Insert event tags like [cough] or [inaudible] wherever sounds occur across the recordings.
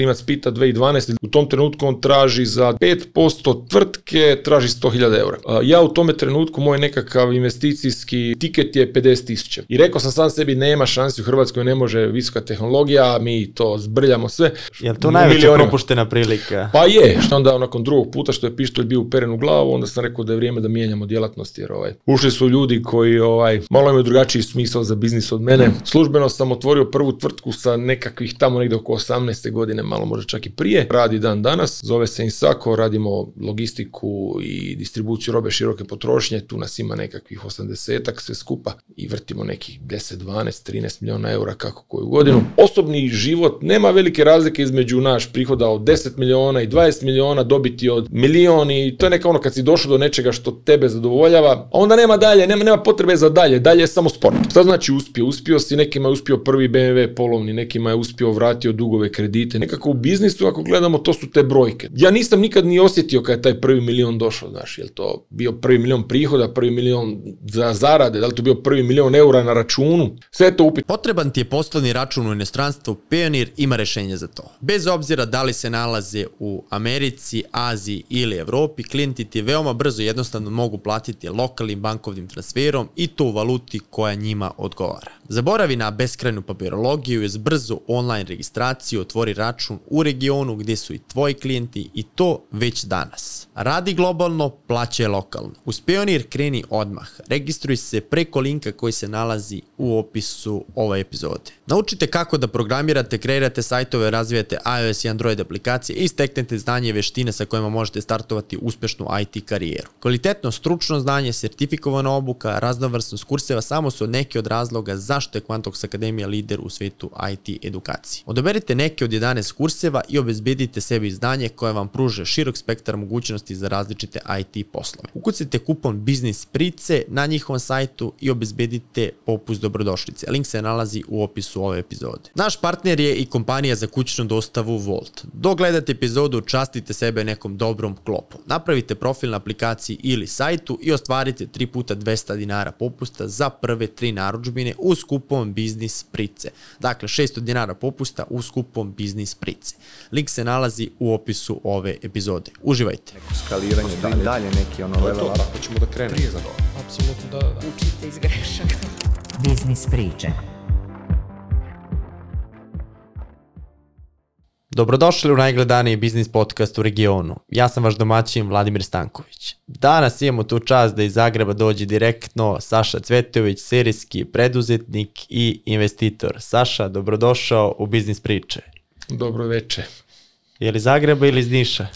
Rimac pita 2012. U tom trenutku on traži za 5% tvrtke je traži 100.000 eura. Ja u tome trenutku, moj nekakav investicijski tiket je 50.000. I rekao sam sam sebi, nema šansi u Hrvatskoj, ne može visoka tehnologija, mi to zbrljamo sve. Je to najveća propuštena prilika? Pa je, što onda nakon drugog puta što je pištolj bio uperen u glavu, onda sam rekao da je vrijeme da mijenjamo djelatnost jer ovaj, ušli su ljudi koji ovaj, malo imaju drugačiji smisao za biznis od mene. Službeno sam otvorio prvu tvrtku sa nekakvih tamo negdje oko 18. godine, malo možda čak i prije. Radi dan danas, zove se Insako, radimo logistiku u i distribuciju robe široke potrošnje, tu nas ima nekakvih 80-ak sve skupa i vrtimo nekih 10, 12, 13 milijuna eura kako koju godinu. Osobni život nema velike razlike između naš prihoda od 10 milijuna i 20 milijuna, dobiti od milioni. i to je neka ono kad si došao do nečega što tebe zadovoljava, a onda nema dalje, nema, nema potrebe za dalje, dalje je samo sport. Šta znači uspio? Uspio si, nekima je uspio prvi BMW polovni, nekima je uspio vratio dugove kredite, nekako u biznisu ako gledamo to su te brojke. Ja nisam nikad ni osjetio kad je taj prvi milion došao, znaš, je li to bio prvi milion prihoda, prvi milion za zarade, da li to bio prvi milion eura na računu, sve to upit. Potreban ti je poslovni račun u inostranstvu, Pionir ima rešenje za to. Bez obzira da li se nalaze u Americi, Aziji ili Evropi, klijenti ti veoma brzo jednostavno mogu platiti lokalnim bankovnim transferom i to u valuti koja njima odgovara. Zaboravi na beskrajnu papirologiju, uz brzu online registraciju otvori račun u regionu gdje su i tvoji klijenti i to već danas. Radi globalno, plaćaj lokalno. Uz Pionir kreni odmah. Registruj se preko linka koji se nalazi u opisu ove epizode. Naučite kako da programirate, kreirate sajtove, razvijate iOS i Android aplikacije i steknete znanje i veštine sa kojima možete startovati uspješnu IT karijeru. Kvalitetno stručno znanje, sertifikovana obuka, raznovrsnost kurseva samo su neki od razloga za zašto je Quantox Akademija lider u svijetu IT edukacije. Odaberite neke od 11 kurseva i obezbedite sebi znanje koje vam pruže širok spektar mogućnosti za različite IT poslove. Ukucite kupon Biznis Price na njihovom sajtu i obezbedite popust dobrodošlice. Link se nalazi u opisu ove epizode. Naš partner je i kompanija za kućnu dostavu Volt. Dok gledate epizodu, častite sebe nekom dobrom klopom. Napravite profil na aplikaciji ili sajtu i ostvarite 3 puta 200 dinara popusta za prve tri narudžbine uz kupon biznis price. Dakle, 600 dinara popusta uz kupon biznis price. Link se nalazi u opisu ove epizode. Uživajte. Neko skaliranje dalje. dalje neki ono level up. Hoćemo pa da krenemo. Apsolutno da, da. Učite iz grešaka. Biznis priče. Dobrodošli u najgledaniji biznis podcast u regionu. Ja sam vaš domaćin Vladimir Stanković. Danas imamo tu čast da iz Zagreba dođe direktno Saša Cvetović, serijski preduzetnik i investitor. Saša, dobrodošao u Biznis priče. Dobro veče. Je li Zagreba ili iz Niša?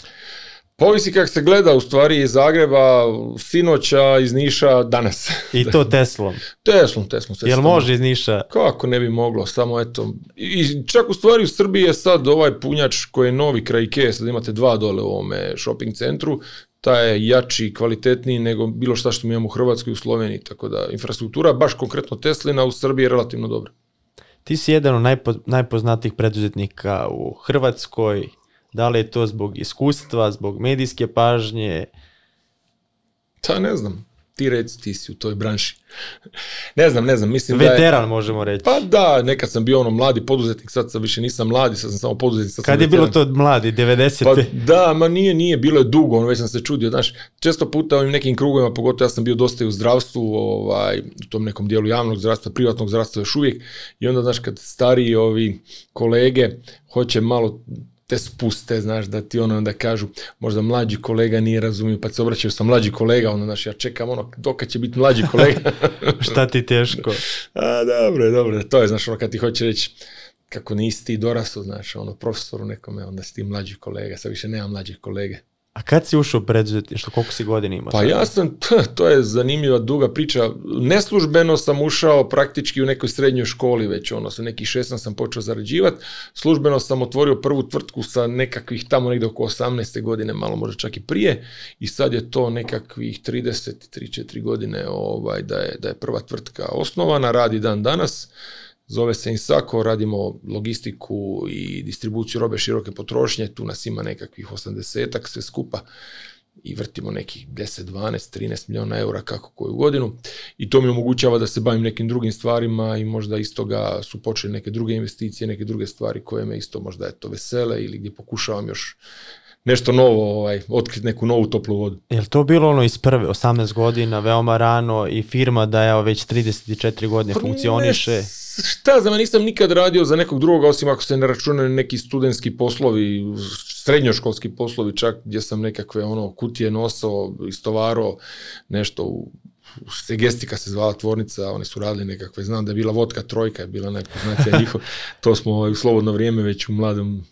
Povisi kako se gleda u stvari iz Zagreba, sinoća, iz Niša, danas. I to Teslom. [laughs] Teslom, Teslom. Jel može iz Niša? Kako ne bi moglo, samo eto. I čak u stvari u Srbiji je sad ovaj punjač koji je novi kraj Ikea, sad imate dva dole u ovome shopping centru, taj je jači, kvalitetniji nego bilo šta što mi imamo u Hrvatskoj i u Sloveniji. Tako da infrastruktura, baš konkretno Teslina, u Srbiji je relativno dobra. Ti si jedan od najpoznatijih preduzetnika u Hrvatskoj, da li je to zbog iskustva, zbog medijske pažnje? Ta pa ne znam. Ti reci, ti si u toj branši. [laughs] ne znam, ne znam, mislim Veteran, da možemo reći. Pa da, nekad sam bio ono mladi poduzetnik, sad sam više nisam mladi, sad sam samo poduzetnik. Sad Kad je bilo to mladi, 90 Pa da, ma nije, nije, bilo je dugo, ono već sam se čudio, znaš, često puta ovim nekim krugovima, pogotovo ja sam bio dosta i u zdravstvu, ovaj, u tom nekom dijelu javnog zdravstva, privatnog zdravstva još uvijek, i onda, znaš, kad stariji ovi kolege hoće malo te spuste, znaš, da ti ono da kažu, možda mlađi kolega nije razumio, pa se obraćaju sa mlađi kolega, ono, znaš, ja čekam ono, dokad će biti mlađi kolega. [laughs] Šta ti teško? [laughs] A, dobro, dobro, to je, znaš, ono, kad ti hoće reći, kako nisi ti dorasto, znaš, ono, profesoru nekome, onda si ti mlađi kolega, sad više nema mlađih kolege. A kad si ušao u koliko si godina imao? Pa ja sam, [laughs] to je zanimljiva duga priča. Neslužbeno sam ušao praktički u nekoj srednjoj školi već, ono, sa nekih 16 sam počeo zarađivati. Službeno sam otvorio prvu tvrtku sa nekakvih tamo negdje oko 18. godine, malo možda čak i prije. I sad je to nekakvih 33-4 godine ovaj, da, je, da je prva tvrtka osnovana, radi dan danas Zove se Insako, radimo logistiku i distribuciju robe široke potrošnje, tu nas ima nekakvih 80-ak sve skupa i vrtimo nekih 10, 12, 13 milijuna eura kako koju godinu i to mi omogućava da se bavim nekim drugim stvarima i možda iz toga su počeli neke druge investicije, neke druge stvari koje me isto možda to vesele ili gdje pokušavam još nešto novo, ovaj, otkriti neku novu toplu vodu. Je to bilo ono iz prve, 18 godina, veoma rano i firma da je već 34 godine pa funkcioniše? Ne, šta znam, nisam nikad radio za nekog drugoga, osim ako se ne neki studentski poslovi, srednjoškolski poslovi čak, gdje sam nekakve ono kutije nosao, istovaro, nešto u segestika se zvala tvornica, oni su radili nekakve, znam da je bila vodka trojka, je bila značija njihov, [laughs] to smo ovaj, u slobodno vrijeme već u mladim,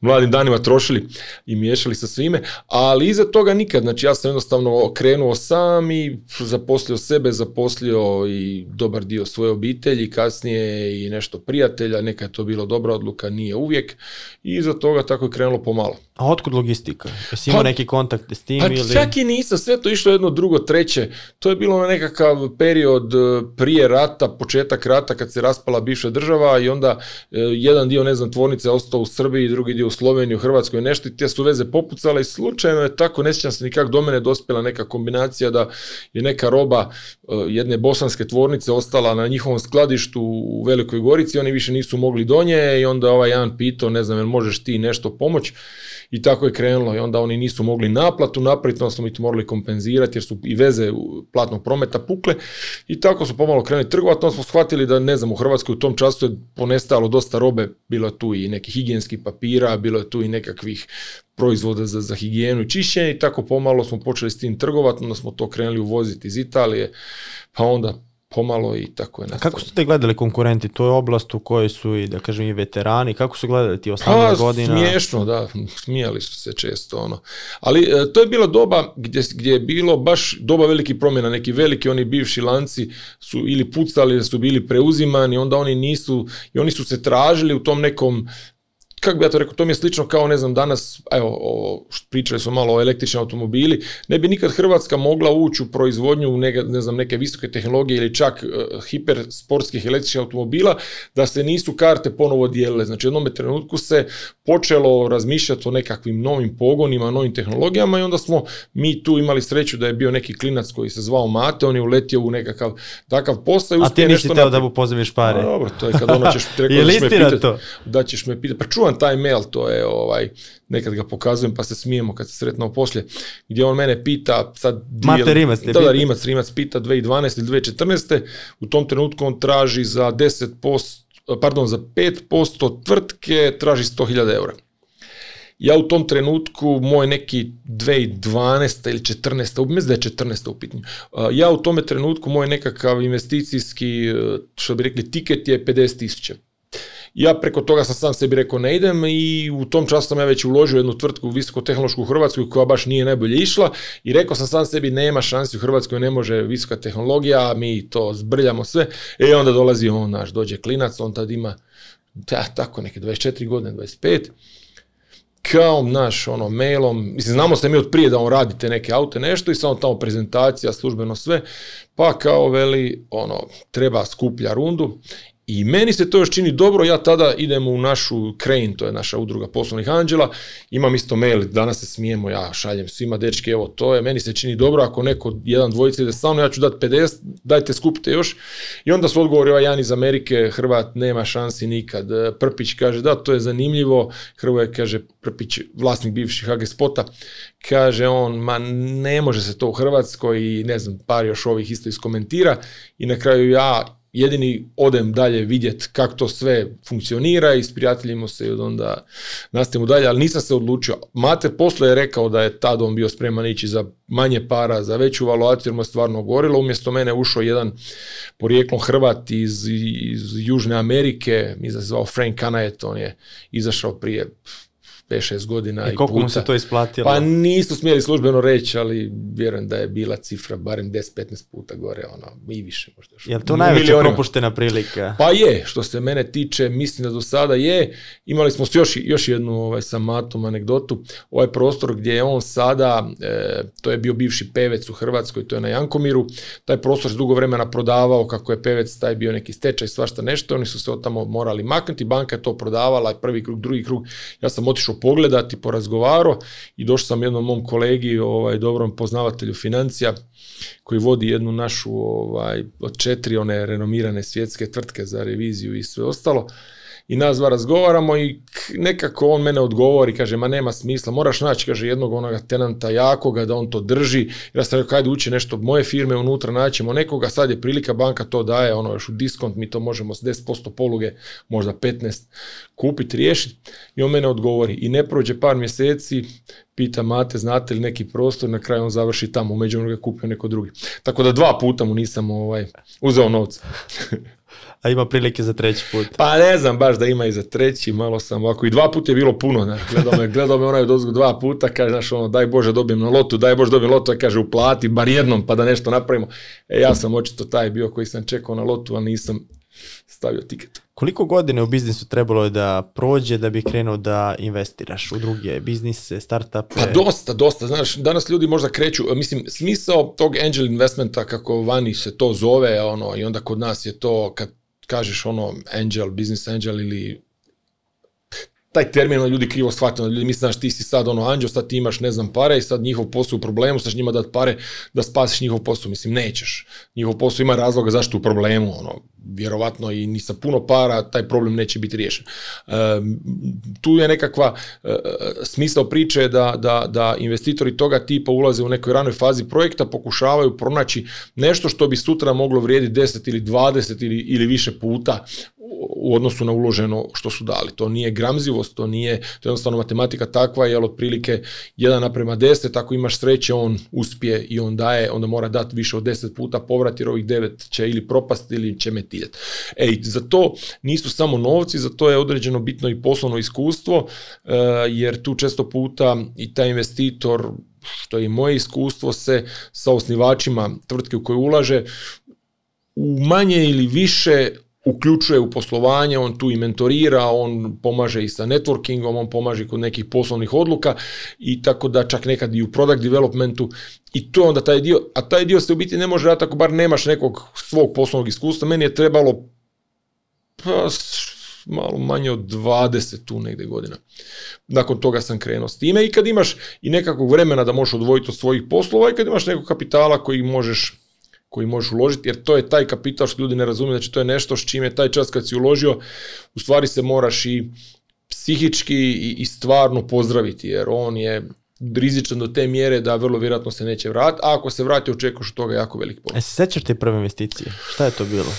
mladim danima trošili i miješali sa svime, ali iza toga nikad, znači ja sam jednostavno krenuo sam i zaposlio sebe, zaposlio i dobar dio svoje obitelji, kasnije i nešto prijatelja, neka je to bilo dobra odluka, nije uvijek i iza toga tako je krenulo pomalo. A otkud logistika? Jesi pa imao neki kontakt s tim? Pa čak i nisam, sve to išlo jedno, drugo, treće, to je bilo ono nekakav period e, prije rata, početak rata kad se raspala bivša država i onda e, jedan dio, ne znam, tvornice ostao u Srbiji, drugi dio u Sloveniji, u Hrvatskoj, nešto i te su veze popucale i slučajno je tako, ne sjećam se nikak, do mene dospjela neka kombinacija da je neka roba e, jedne bosanske tvornice ostala na njihovom skladištu u Velikoj Gorici, oni više nisu mogli do nje i onda ovaj jedan pitao, ne znam, jel možeš ti nešto pomoći i tako je krenulo i onda oni nisu mogli naplatu napraviti, onda smo mi morali kompenzirati jer su i veze platnog prometa pukle i tako su pomalo krenuli trgovati, onda smo shvatili da ne znam, u Hrvatskoj u tom času je ponestalo dosta robe, bilo je tu i nekih higijenskih papira, bilo je tu i nekakvih proizvoda za, za higijenu i čišćenje i tako pomalo smo počeli s tim trgovati, onda smo to krenuli uvoziti iz Italije, pa onda pomalo i tako je A kako ste te gledali konkurenti? To je oblast u kojoj su i, da kažem, i veterani. Kako su gledali ti 18 pa, godina? Smiješno, da. Smijali su se često. Ono. Ali e, to je bila doba gdje, gdje je bilo baš doba veliki promjena. Neki veliki oni bivši lanci su ili pucali ili su bili preuzimani, onda oni nisu, i oni su se tražili u tom nekom kako bi ja to rekao, to mi je slično kao, ne znam, danas, evo, o, pričali smo malo o električnim automobili, ne bi nikad Hrvatska mogla ući u proizvodnju ne, znam, neke visoke tehnologije ili čak hiper hipersportskih električnih automobila, da se nisu karte ponovo dijelile. Znači, u jednom trenutku se počelo razmišljati o nekakvim novim pogonima, novim tehnologijama i onda smo mi tu imali sreću da je bio neki klinac koji se zvao Mate, on je uletio u nekakav takav posao A ti nisi teo da mu pozemiš pare. dobro, to je kad ono ćeš, [laughs] rekao, da ćeš me pitati. Da ćeš me pitati. Pa imam taj mail, to je ovaj, nekad ga pokazujem pa se smijemo kad se sretno poslije, gdje on mene pita, sad... Mate Rimac Rimac, pita 2012. ili 2014. U tom trenutku on traži za 10%, pardon, za 5% tvrtke traži 100.000 eura. Ja u tom trenutku, moj neki 2012. ili 14. mislim da je 14. u pitanju, ja u tome trenutku, moj nekakav investicijski, e, što bi rekli, tiket je 50.000 ja preko toga sam sam sebi rekao ne idem i u tom času sam ja već uložio jednu tvrtku visokotehnološku u Hrvatskoj koja baš nije najbolje išla i rekao sam sam sebi nema šansi u Hrvatskoj, ne može visoka tehnologija, mi to zbrljamo sve. E onda dolazi on naš, dođe klinac, on tad ima tako neke 24 godine, 25 kao naš ono mailom, mislim znamo se mi od prije da on radi te neke aute nešto i samo tamo prezentacija, službeno sve, pa kao veli ono treba skuplja rundu i meni se to još čini dobro, ja tada idem u našu Crane, to je naša udruga poslovnih anđela, imam isto mail, danas se smijemo, ja šaljem svima, dečki, evo to je, meni se čini dobro, ako neko, jedan dvojica ide sa ja ću dati 50, dajte skupite još. I onda su odgovori, ovaj Jan iz Amerike, Hrvat, nema šansi nikad. E, Prpić kaže, da, to je zanimljivo, Hrvoje kaže, Prpić, vlasnik bivših HG Spota, kaže on, ma ne može se to u Hrvatskoj i ne znam, par još ovih isto iskomentira i na kraju ja jedini odem dalje vidjet kako to sve funkcionira i s se i onda nastavimo dalje, ali nisam se odlučio. Mate posle je rekao da je tad on bio spreman ići za manje para, za veću valuaciju, jer mu je stvarno gorilo. Umjesto mene ušao jedan porijeklom Hrvat iz, iz Južne Amerike, mi se zvao Frank Kanajet, on je izašao prije 5-6 godina. I, i puta. mu se to isplatilo? Pa nisu smjeli službeno reći, ali vjerujem da je bila cifra barem 10-15 puta gore, ono, i više možda. Je to najveća propuštena prilika? Pa je, što se mene tiče, mislim da do sada je. Imali smo još, još jednu ovaj, sa Matom anegdotu, ovaj prostor gdje je on sada, e, to je bio bivši pevec u Hrvatskoj, to je na Jankomiru, taj prostor se dugo vremena prodavao, kako je pevec, taj bio neki stečaj, svašta nešto, oni su se od tamo morali maknuti, banka je to prodavala, prvi krug, drugi krug, ja sam otišao pogledati, porazgovarao i došao sam jednom mom kolegi, ovaj, dobrom poznavatelju financija, koji vodi jednu našu ovaj, od četiri one renomirane svjetske tvrtke za reviziju i sve ostalo i nas dva razgovaramo i nekako on mene odgovori, kaže, ma nema smisla, moraš naći, kaže, jednog onoga tenanta jakoga da on to drži. Ja sam rekao, kajde uči nešto moje firme unutra, naćemo nekoga, sad je prilika, banka to daje, ono, još u diskont, mi to možemo s 10% poluge, možda 15, kupiti, riješiti. I on mene odgovori i ne prođe par mjeseci, pita Mate, znate li neki prostor, na kraju on završi tamo, umeđu ga kupio neko drugi. Tako da dva puta mu nisam ovaj, uzeo novca. [laughs] a ima prilike za treći put. Pa ne znam baš da ima i za treći, malo sam ovako. I dva puta je bilo puno, gledao me, gledao me onaj dozgo dva puta, kaže, znaš, ono, daj Bože dobijem na lotu, daj Bože dobijem lotu, a kaže, uplati bar jednom pa da nešto napravimo. E, ja sam očito taj bio koji sam čekao na lotu, ali nisam stavio tiket. Koliko godine u biznisu trebalo je da prođe da bi krenuo da investiraš u druge biznise, startupe? Pa dosta, dosta. Znaš, danas ljudi možda kreću, mislim, smisao tog angel investmenta kako vani se to zove, ono, i onda kod nas je to kad kažeš ono angel, business angel ili taj termin ono, ljudi krivo shvatili, ljudi ono, misle, znaš, ti si sad ono anđeo, sad ti imaš, ne znam, pare i sad njihov posao u problemu, sad njima dati pare da spasiš njihov posao, mislim, nećeš. Njihov posao ima razloga zašto u problemu, ono, vjerovatno i ni sa puno para taj problem neće biti riješen. tu je nekakva e, e, smisao priče da, da, da investitori toga tipa ulaze u nekoj ranoj fazi projekta, pokušavaju pronaći nešto što bi sutra moglo vrijediti 10 ili 20 ili, ili više puta u odnosu na uloženo što su dali. To nije gramzivost, to nije, to je jednostavno matematika takva, jer otprilike 1 naprema 10, ako imaš sreće, on uspije i on daje, onda mora dati više od 10 puta povrat, jer ovih 9 će ili propasti ili će metiljati. Ej, za to nisu samo novci, za to je određeno bitno i poslovno iskustvo, e, jer tu često puta i taj investitor što je i moje iskustvo se sa osnivačima tvrtke u koju ulaže u manje ili više uključuje u poslovanje, on tu i mentorira, on pomaže i sa networkingom, on pomaže kod nekih poslovnih odluka i tako da čak nekad i u product developmentu i to je onda taj dio, a taj dio se u biti ne može raditi ako bar nemaš nekog svog poslovnog iskustva, meni je trebalo pa, malo manje od 20 tu negdje godina. Nakon toga sam krenuo s time i kad imaš i nekakvog vremena da možeš odvojiti od svojih poslova i kad imaš nekog kapitala koji možeš koji možeš uložiti, jer to je taj kapital što ljudi ne razumiju, znači to je nešto s čime taj čas kad si uložio, u stvari se moraš i psihički i, stvarno pozdraviti, jer on je rizičan do te mjere da vrlo vjerojatno se neće vratiti, a ako se vrati očekuješ od toga jako velik pol. E, sećaš te prve investicije? Šta je to bilo?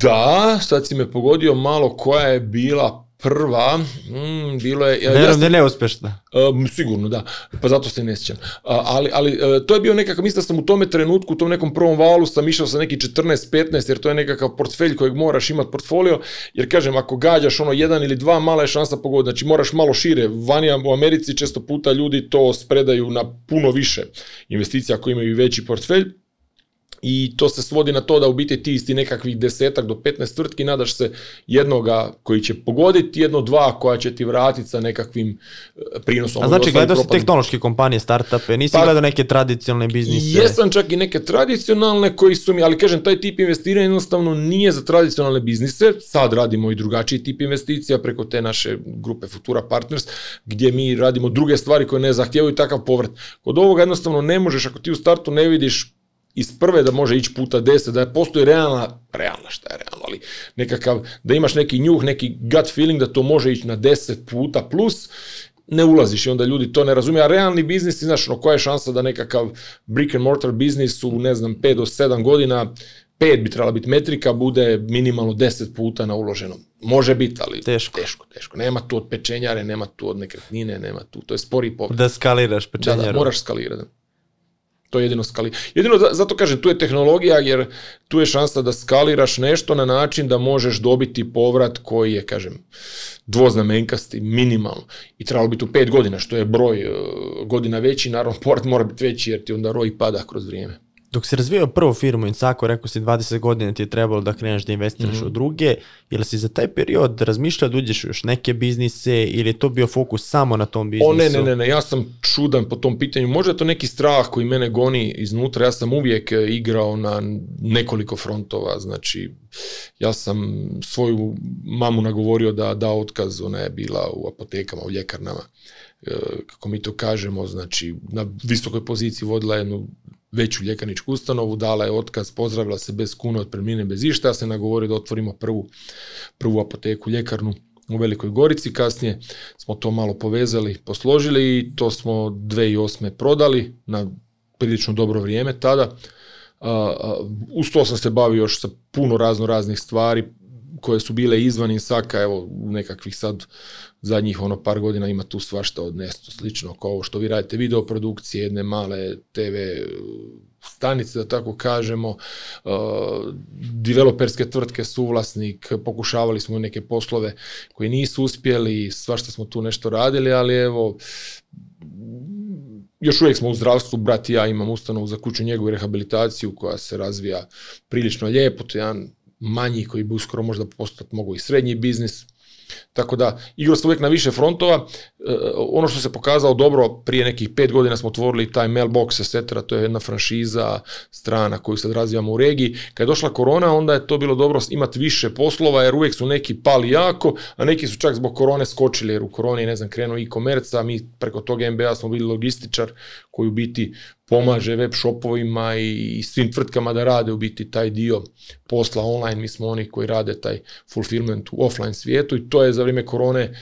Da, sad si me pogodio malo koja je bila prva, mm, bilo je... da neuspješna. sigurno, da. Pa zato se ne sjećam. ali ali e, to je bio nekakav, mislim da sam u tome trenutku, u tom nekom prvom valu sam išao sa neki 14-15, jer to je nekakav portfelj kojeg moraš imati portfolio, jer kažem, ako gađaš ono jedan ili dva, mala je šansa pogoditi. Znači moraš malo šire. Vanija u Americi često puta ljudi to spredaju na puno više investicija ako imaju veći portfelj i to se svodi na to da u biti ti isti nekakvih desetak do 15 tvrtki nadaš se jednoga koji će pogoditi, jedno dva koja će ti vratiti sa nekakvim e, prinosom. A ono znači gledao si tehnološke kompanije, startupe, nisi pa, gledao neke tradicionalne biznise? Jesam čak i neke tradicionalne koji su mi, ali kažem taj tip investiranja jednostavno nije za tradicionalne biznise, sad radimo i drugačiji tip investicija preko te naše grupe Futura Partners gdje mi radimo druge stvari koje ne zahtijevaju takav povrat. Kod ovoga jednostavno ne možeš ako ti u startu ne vidiš iz prve da može ići puta deset, da postoji realna, realna šta je realno, ali nekakav, da imaš neki njuh, neki gut feeling da to može ići na deset puta plus, ne ulaziš i onda ljudi to ne razumiju, a realni biznis, znaš, no, koja je šansa da nekakav brick and mortar biznis u, ne znam, 5 do sedam godina, pet bi trebala biti metrika, bude minimalno 10 puta na uloženom. Može biti, ali teško. teško, teško. Nema tu od pečenjare, nema tu od nekretnine, nema tu, to je spori povrat. Da skaliraš pečenjare. Da, da, moraš skalirati. To je jedino skali. Jedino zato kažem, tu je tehnologija jer tu je šansa da skaliraš nešto na način da možeš dobiti povrat koji je, kažem, dvoznamenkasti, minimal I trebalo bi tu pet godina, što je broj eh, godina veći, naravno povrat mora biti veći jer ti onda roj pada kroz vrijeme dok si razvijao prvu firmu Insako, rekao si 20 godina ti je trebalo da kreneš da investiraš u mhm. druge, jel si za taj period razmišljao da uđeš još neke biznise ili je to bio fokus samo na tom biznisu? O ne, ne, ne, ne, ja sam čudan po tom pitanju, možda je to neki strah koji mene goni iznutra, ja sam uvijek e, igrao na nekoliko frontova, znači ja sam svoju mamu nagovorio da da otkaz, ona je bila u apotekama, u ljekarnama e, kako mi to kažemo, znači na visokoj poziciji vodila jednu veću ljekarničku ustanovu, dala je otkaz, pozdravila se bez kuna otpremnine, bez išta, ja se nagovorio da otvorimo prvu, prvu apoteku, ljekarnu u Velikoj Gorici, kasnije smo to malo povezali, posložili i to smo 2008. prodali na prilično dobro vrijeme tada. Uz to sam se bavio još sa puno razno raznih stvari koje su bile izvan Insaka, evo nekakvih sad zadnjih ono par godina ima tu svašta od nešto slično kao ovo što vi radite, video produkcije, jedne male TV e, stanice, da tako kažemo, e, developerske tvrtke, suvlasnik, pokušavali smo neke poslove koji nisu uspjeli, svašta smo tu nešto radili, ali evo, još uvijek smo u zdravstvu, brat ja imam ustanovu za kuću njegovu rehabilitaciju koja se razvija prilično lijepo, to je jedan manji koji bi uskoro možda postati mogu i srednji biznis, tako da, igra se uvijek na više frontova. E, ono što se pokazalo dobro, prije nekih pet godina smo otvorili taj mailbox, etc. To je jedna franšiza, strana koju sad razvijamo u regiji. Kad je došla korona, onda je to bilo dobro imati više poslova, jer uvijek su neki pali jako, a neki su čak zbog korone skočili, jer u koroni ne znam, krenuo i komerca, mi preko toga MBA smo bili logističar koji u biti pomaže web shopovima i, svim tvrtkama da rade u biti taj dio posla online. Mi smo oni koji rade taj fulfillment u offline svijetu i to je za vrijeme korone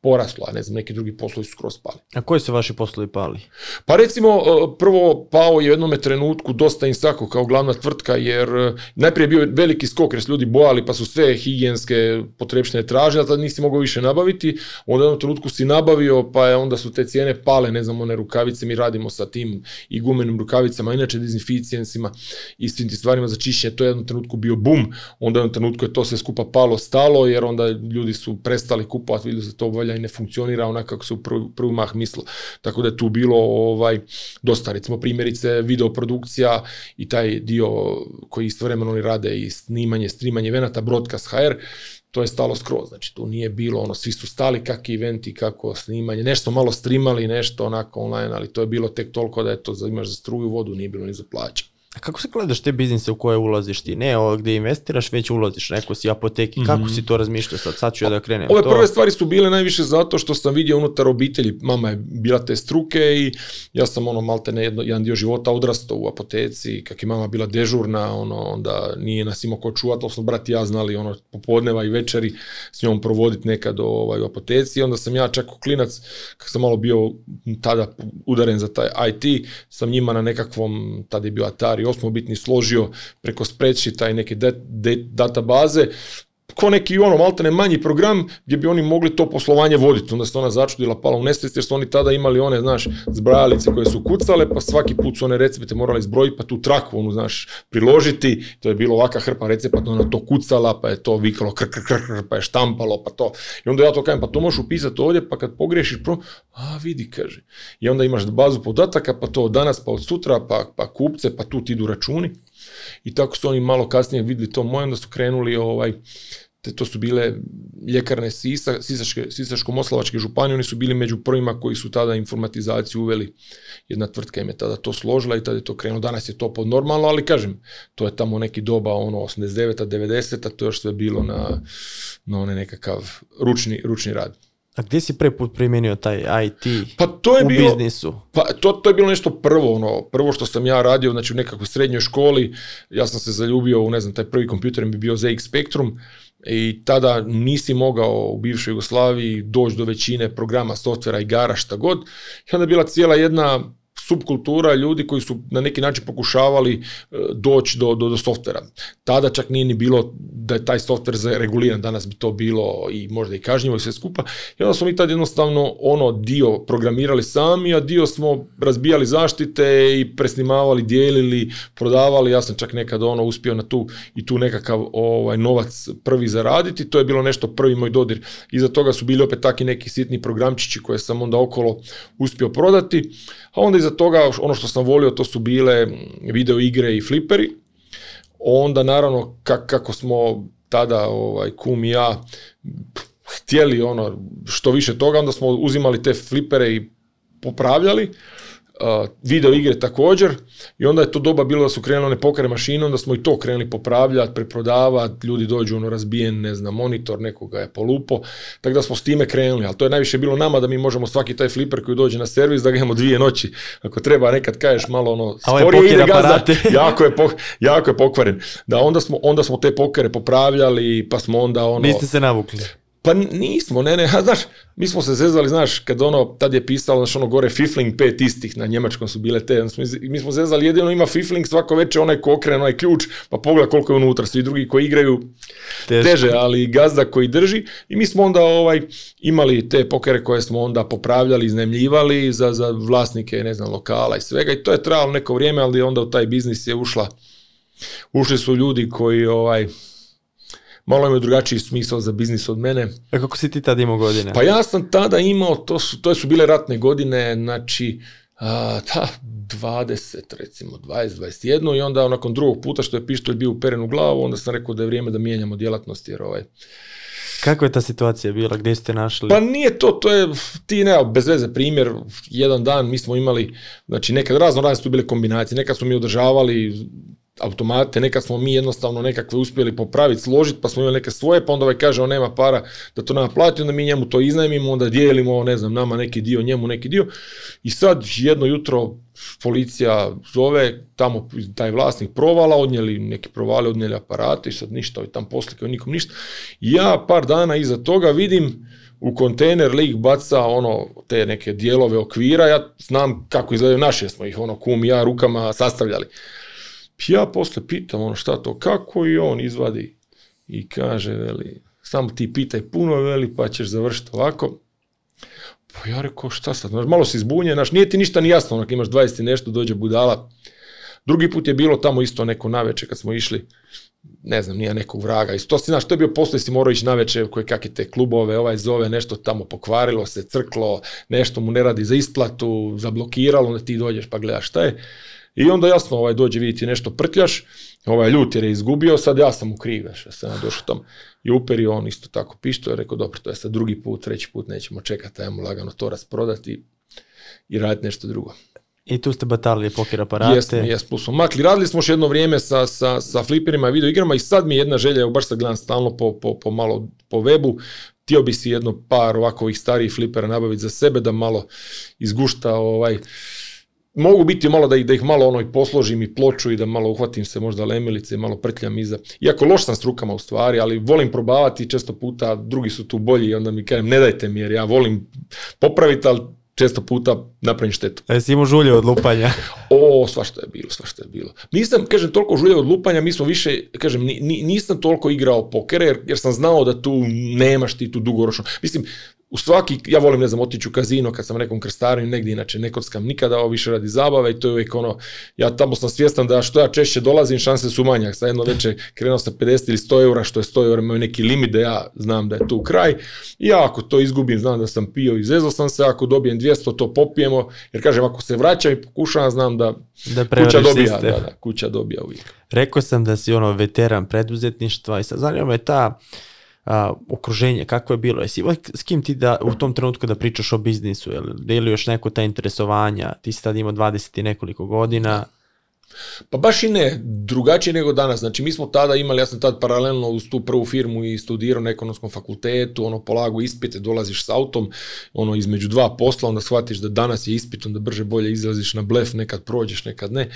poraslo, a ne znam, neki drugi poslovi su skroz pali. A koji su vaši poslovi pali? Pa recimo, e, prvo pao je u jednome trenutku dosta Insako kao glavna tvrtka, jer e, najprije je bio veliki skok jer su ljudi bojali pa su sve higijenske potrebštine tražili, a tad nisi mogao više nabaviti. Onda u jednom trenutku si nabavio, pa je onda su te cijene pale, ne znam, one rukavice, mi radimo sa tim i gumenim rukavicama, inače dezinficijencima i svim tim stvarima za čišćenje, to je u jednom trenutku bio bum, onda u jednom trenutku je to sve skupa palo, stalo, jer onda ljudi su prestali kupovati, vidio se to ne funkcionira onako kako se u prvi, prvi mah mislo. Tako da je tu bilo ovaj, dosta, recimo primjerice videoprodukcija i taj dio koji istovremeno oni rade i snimanje, streamanje venata, broadcast HR, to je stalo skroz, znači tu nije bilo ono, svi su stali kakvi eventi, kako snimanje, nešto malo streamali, nešto onako online, ali to je bilo tek toliko da je to imaš za struju vodu, nije bilo ni za plaće kako se gledaš te biznise u koje ulaziš ti? Ne gdje investiraš, već ulaziš. neko si apoteki. Kako mhm. si to razmišljao sad? Sad ću ja da krenem. Ove prve stvari su bile najviše zato što sam vidio unutar obitelji. Mama je bila te struke i ja sam ono malte ne jedno, jedan dio života odrastao u apoteci. Kak je mama bila dežurna, ono, onda nije nas imao ko čuvati. To smo brat i ja znali ono, popodneva i večeri s njom provoditi nekad ovaj, u apoteci. Onda sam ja čak u klinac, kak sam malo bio tada udaren za taj IT, sam njima na nekakvom, tada je bio Atari osmobitni složio preko spreadsheeta taj neke databaze ko neki ono maltene manji program gdje bi oni mogli to poslovanje voditi. Onda se ona začudila pala u nesvijest jer su oni tada imali one, znaš, zbrajalice koje su kucale, pa svaki put su one recepte morali zbrojiti, pa tu traku, onu, znaš, priložiti. To je bilo ovaka hrpa recepta, ona to kucala, pa je to vikalo kr, pa je štampalo, pa to. I onda ja to kažem, pa to možeš upisati ovdje, pa kad pogrešiš, pro... a vidi, kaže. I onda imaš bazu podataka, pa to danas, pa od sutra, pa, pa kupce, pa tu ti idu računi. I tako su oni malo kasnije vidjeli to moje, onda su krenuli ovaj, to su bile ljekarne Sisa, Sisaške, Sisaško-Moslavačke županije, oni su bili među prvima koji su tada informatizaciju uveli. Jedna tvrtka im je tada to složila i tada je to krenulo. Danas je to pod normalno. ali kažem, to je tamo neki doba, ono, 89-a, 90-a, to je još sve bilo na, na onaj nekakav ručni, ručni rad. A gdje si prvi put primjenio taj IT pa to je u bilo, biznisu? Pa to, to je bilo nešto prvo, ono, prvo što sam ja radio, znači u nekakvoj srednjoj školi, ja sam se zaljubio u, ne znam, taj prvi kompjuter mi bi bio ZX Spectrum, i tada nisi mogao u bivšoj Jugoslaviji doći do većine programa, softvera, igara, šta god. I onda je bila cijela jedna subkultura ljudi koji su na neki način pokušavali e, doći do, do, do softvera. Tada čak nije ni bilo da je taj softver reguliran, danas bi to bilo i možda i kažnjivo i sve skupa. I onda smo mi tad jednostavno ono dio programirali sami, a dio smo razbijali zaštite i presnimavali, dijelili, prodavali. Ja sam čak nekad ono uspio na tu i tu nekakav ovaj novac prvi zaraditi. To je bilo nešto prvi moj dodir. Iza toga su bili opet taki neki sitni programčići koje sam onda okolo uspio prodati. A onda iza toga, ono što sam volio, to su bile video igre i fliperi. Onda, naravno, kako smo tada, ovaj, kum i ja, htjeli ono, što više toga, onda smo uzimali te flipere i popravljali video igre također i onda je to doba bilo da su krenule one pokare mašine, onda smo i to krenuli popravljati, preprodavati, ljudi dođu ono razbijen, ne znam, monitor, nekoga je polupo, tako da smo s time krenuli, ali to je najviše bilo nama da mi možemo svaki taj fliper koji dođe na servis da ga imamo dvije noći, ako treba nekad kažeš malo ono, ovaj sporije ide gaza, [laughs] jako je, jako je pokvaren, da onda smo, onda smo te pokare popravljali, pa smo onda ono... Niste se navukli. Pa nismo, ne, ne, a znaš, mi smo se zezali, znaš, kad ono, tad je pisalo, znaš, ono gore Fifling pet istih, na njemačkom su bile te, mi smo zezali, jedino ima Fifling svako večer, onaj ko okrene, onaj ključ, pa pogleda koliko je unutra, svi drugi koji igraju teže, ali gazda koji drži i mi smo onda ovaj imali te pokere koje smo onda popravljali, iznemljivali za, za vlasnike, ne znam, lokala i svega i to je trajalo neko vrijeme, ali onda u taj biznis je ušla, ušli su ljudi koji ovaj, malo imaju drugačiji smisao za biznis od mene. A kako si ti tada imao godine? Pa ja sam tada imao, to su, to su bile ratne godine, znači, a, ta 20 recimo, 20, 21 i onda nakon drugog puta što je pištolj bio uperen u glavu, onda sam rekao da je vrijeme da mijenjamo djelatnost jer ovaj, kako je ta situacija bila, gdje ste našli? Pa nije to, to je, ti ne, bez veze primjer, jedan dan mi smo imali, znači nekad razno razne su bile kombinacije, nekad smo mi održavali automate, nekad smo mi jednostavno nekakve uspjeli popraviti, složiti, pa smo imali neke svoje, pa onda ovaj kaže on nema para da to nama plati, onda mi njemu to iznajmimo, onda dijelimo, ne znam, nama neki dio, njemu neki dio. I sad jedno jutro policija zove, tamo taj vlasnik provala, odnijeli neki provale, odnijeli aparate i sad ništa, ovaj tam poslikao nikom ništa. ja par dana iza toga vidim u kontejner lik baca ono te neke dijelove okvira, ja znam kako izgledaju naše smo ih ono kum ja rukama sastavljali. Ja posle pitam ono šta to, kako i on izvadi i kaže, veli, samo ti pitaj puno, veli, pa ćeš završiti ovako. Pa ja rekao, šta sad, malo se zbunjen, znaš, nije ti ništa ni jasno, onak imaš 20 i nešto, dođe budala. Drugi put je bilo tamo isto neko naveče kad smo išli, ne znam, nije nekog vraga. isto to znaš, to je bio posle, si morao ići naveče koje kakve te klubove, ovaj zove, nešto tamo pokvarilo se, crklo, nešto mu ne radi za isplatu, zablokiralo, onda ti dođeš pa gledaš šta je. I onda jasno ovaj dođe vidjeti nešto prtljaš, ovaj ljut jer je izgubio, sad ja sam mu kriv, ja sam došao tam i uperi on isto tako pišto, je rekao dobro, to je sad drugi put, treći put nećemo čekati, ajmo lagano to rasprodati i raditi nešto drugo. I tu ste batalili poker aparate. Jesmo, jesmo. Smo makli. Radili smo još jedno vrijeme sa, sa, sa fliperima i video igrama i sad mi je jedna želja, baš sad gledam stalno po, po, po malo po webu, htio bi si jedno par ovakvih starijih flipera nabaviti za sebe da malo izgušta ovaj mogu biti malo da ih, da ih malo ono i posložim i ploču i da malo uhvatim se možda lemilice i malo prtljam iza. Iako loš sam strukama u stvari, ali volim probavati često puta drugi su tu bolji i onda mi kažem ne dajte mi jer ja volim popraviti, ali često puta napravim štetu. E, imao žulje od lupanja? [laughs] o, svašta je bilo, svašta je bilo. Nisam, kažem, toliko žulje od lupanja, mi smo više, kažem, nisam toliko igrao pokere, jer, jer sam znao da tu nemaš ti tu dugoročno. Mislim, u svaki, ja volim, ne znam, otići u kazino kad sam nekom krstaru negdje, inače ne kockam nikada, ovo više radi zabave i to je uvijek ono, ja tamo sam svjestan da što ja češće dolazim, šanse su manje. Sad jedno veče krenuo sam 50 ili 100 eura, što je 100 eura, imaju neki limit da ja znam da je tu kraj. I ja ako to izgubim, znam da sam pio i zezo sam se, ako dobijem 200, to popijemo, jer kažem, ako se vraćam i pokušavam, znam da, da kuća dobija. Da, da, kuća dobija uvijek. Rekao sam da si ono veteran preduzetništva i sad zanima me ta a, okruženje, kako je bilo, jesi s kim ti da u tom trenutku da pričaš o biznisu, jel, je još neko ta interesovanja, ti si tad imao 20 i nekoliko godina, pa baš i ne, drugačije nego danas. Znači mi smo tada imali, ja sam tad paralelno uz tu prvu firmu i studirao na ekonomskom fakultetu, ono polago ispite, dolaziš s autom, ono između dva posla, onda shvatiš da danas je ispit, onda brže bolje izlaziš na blef, nekad prođeš, nekad ne,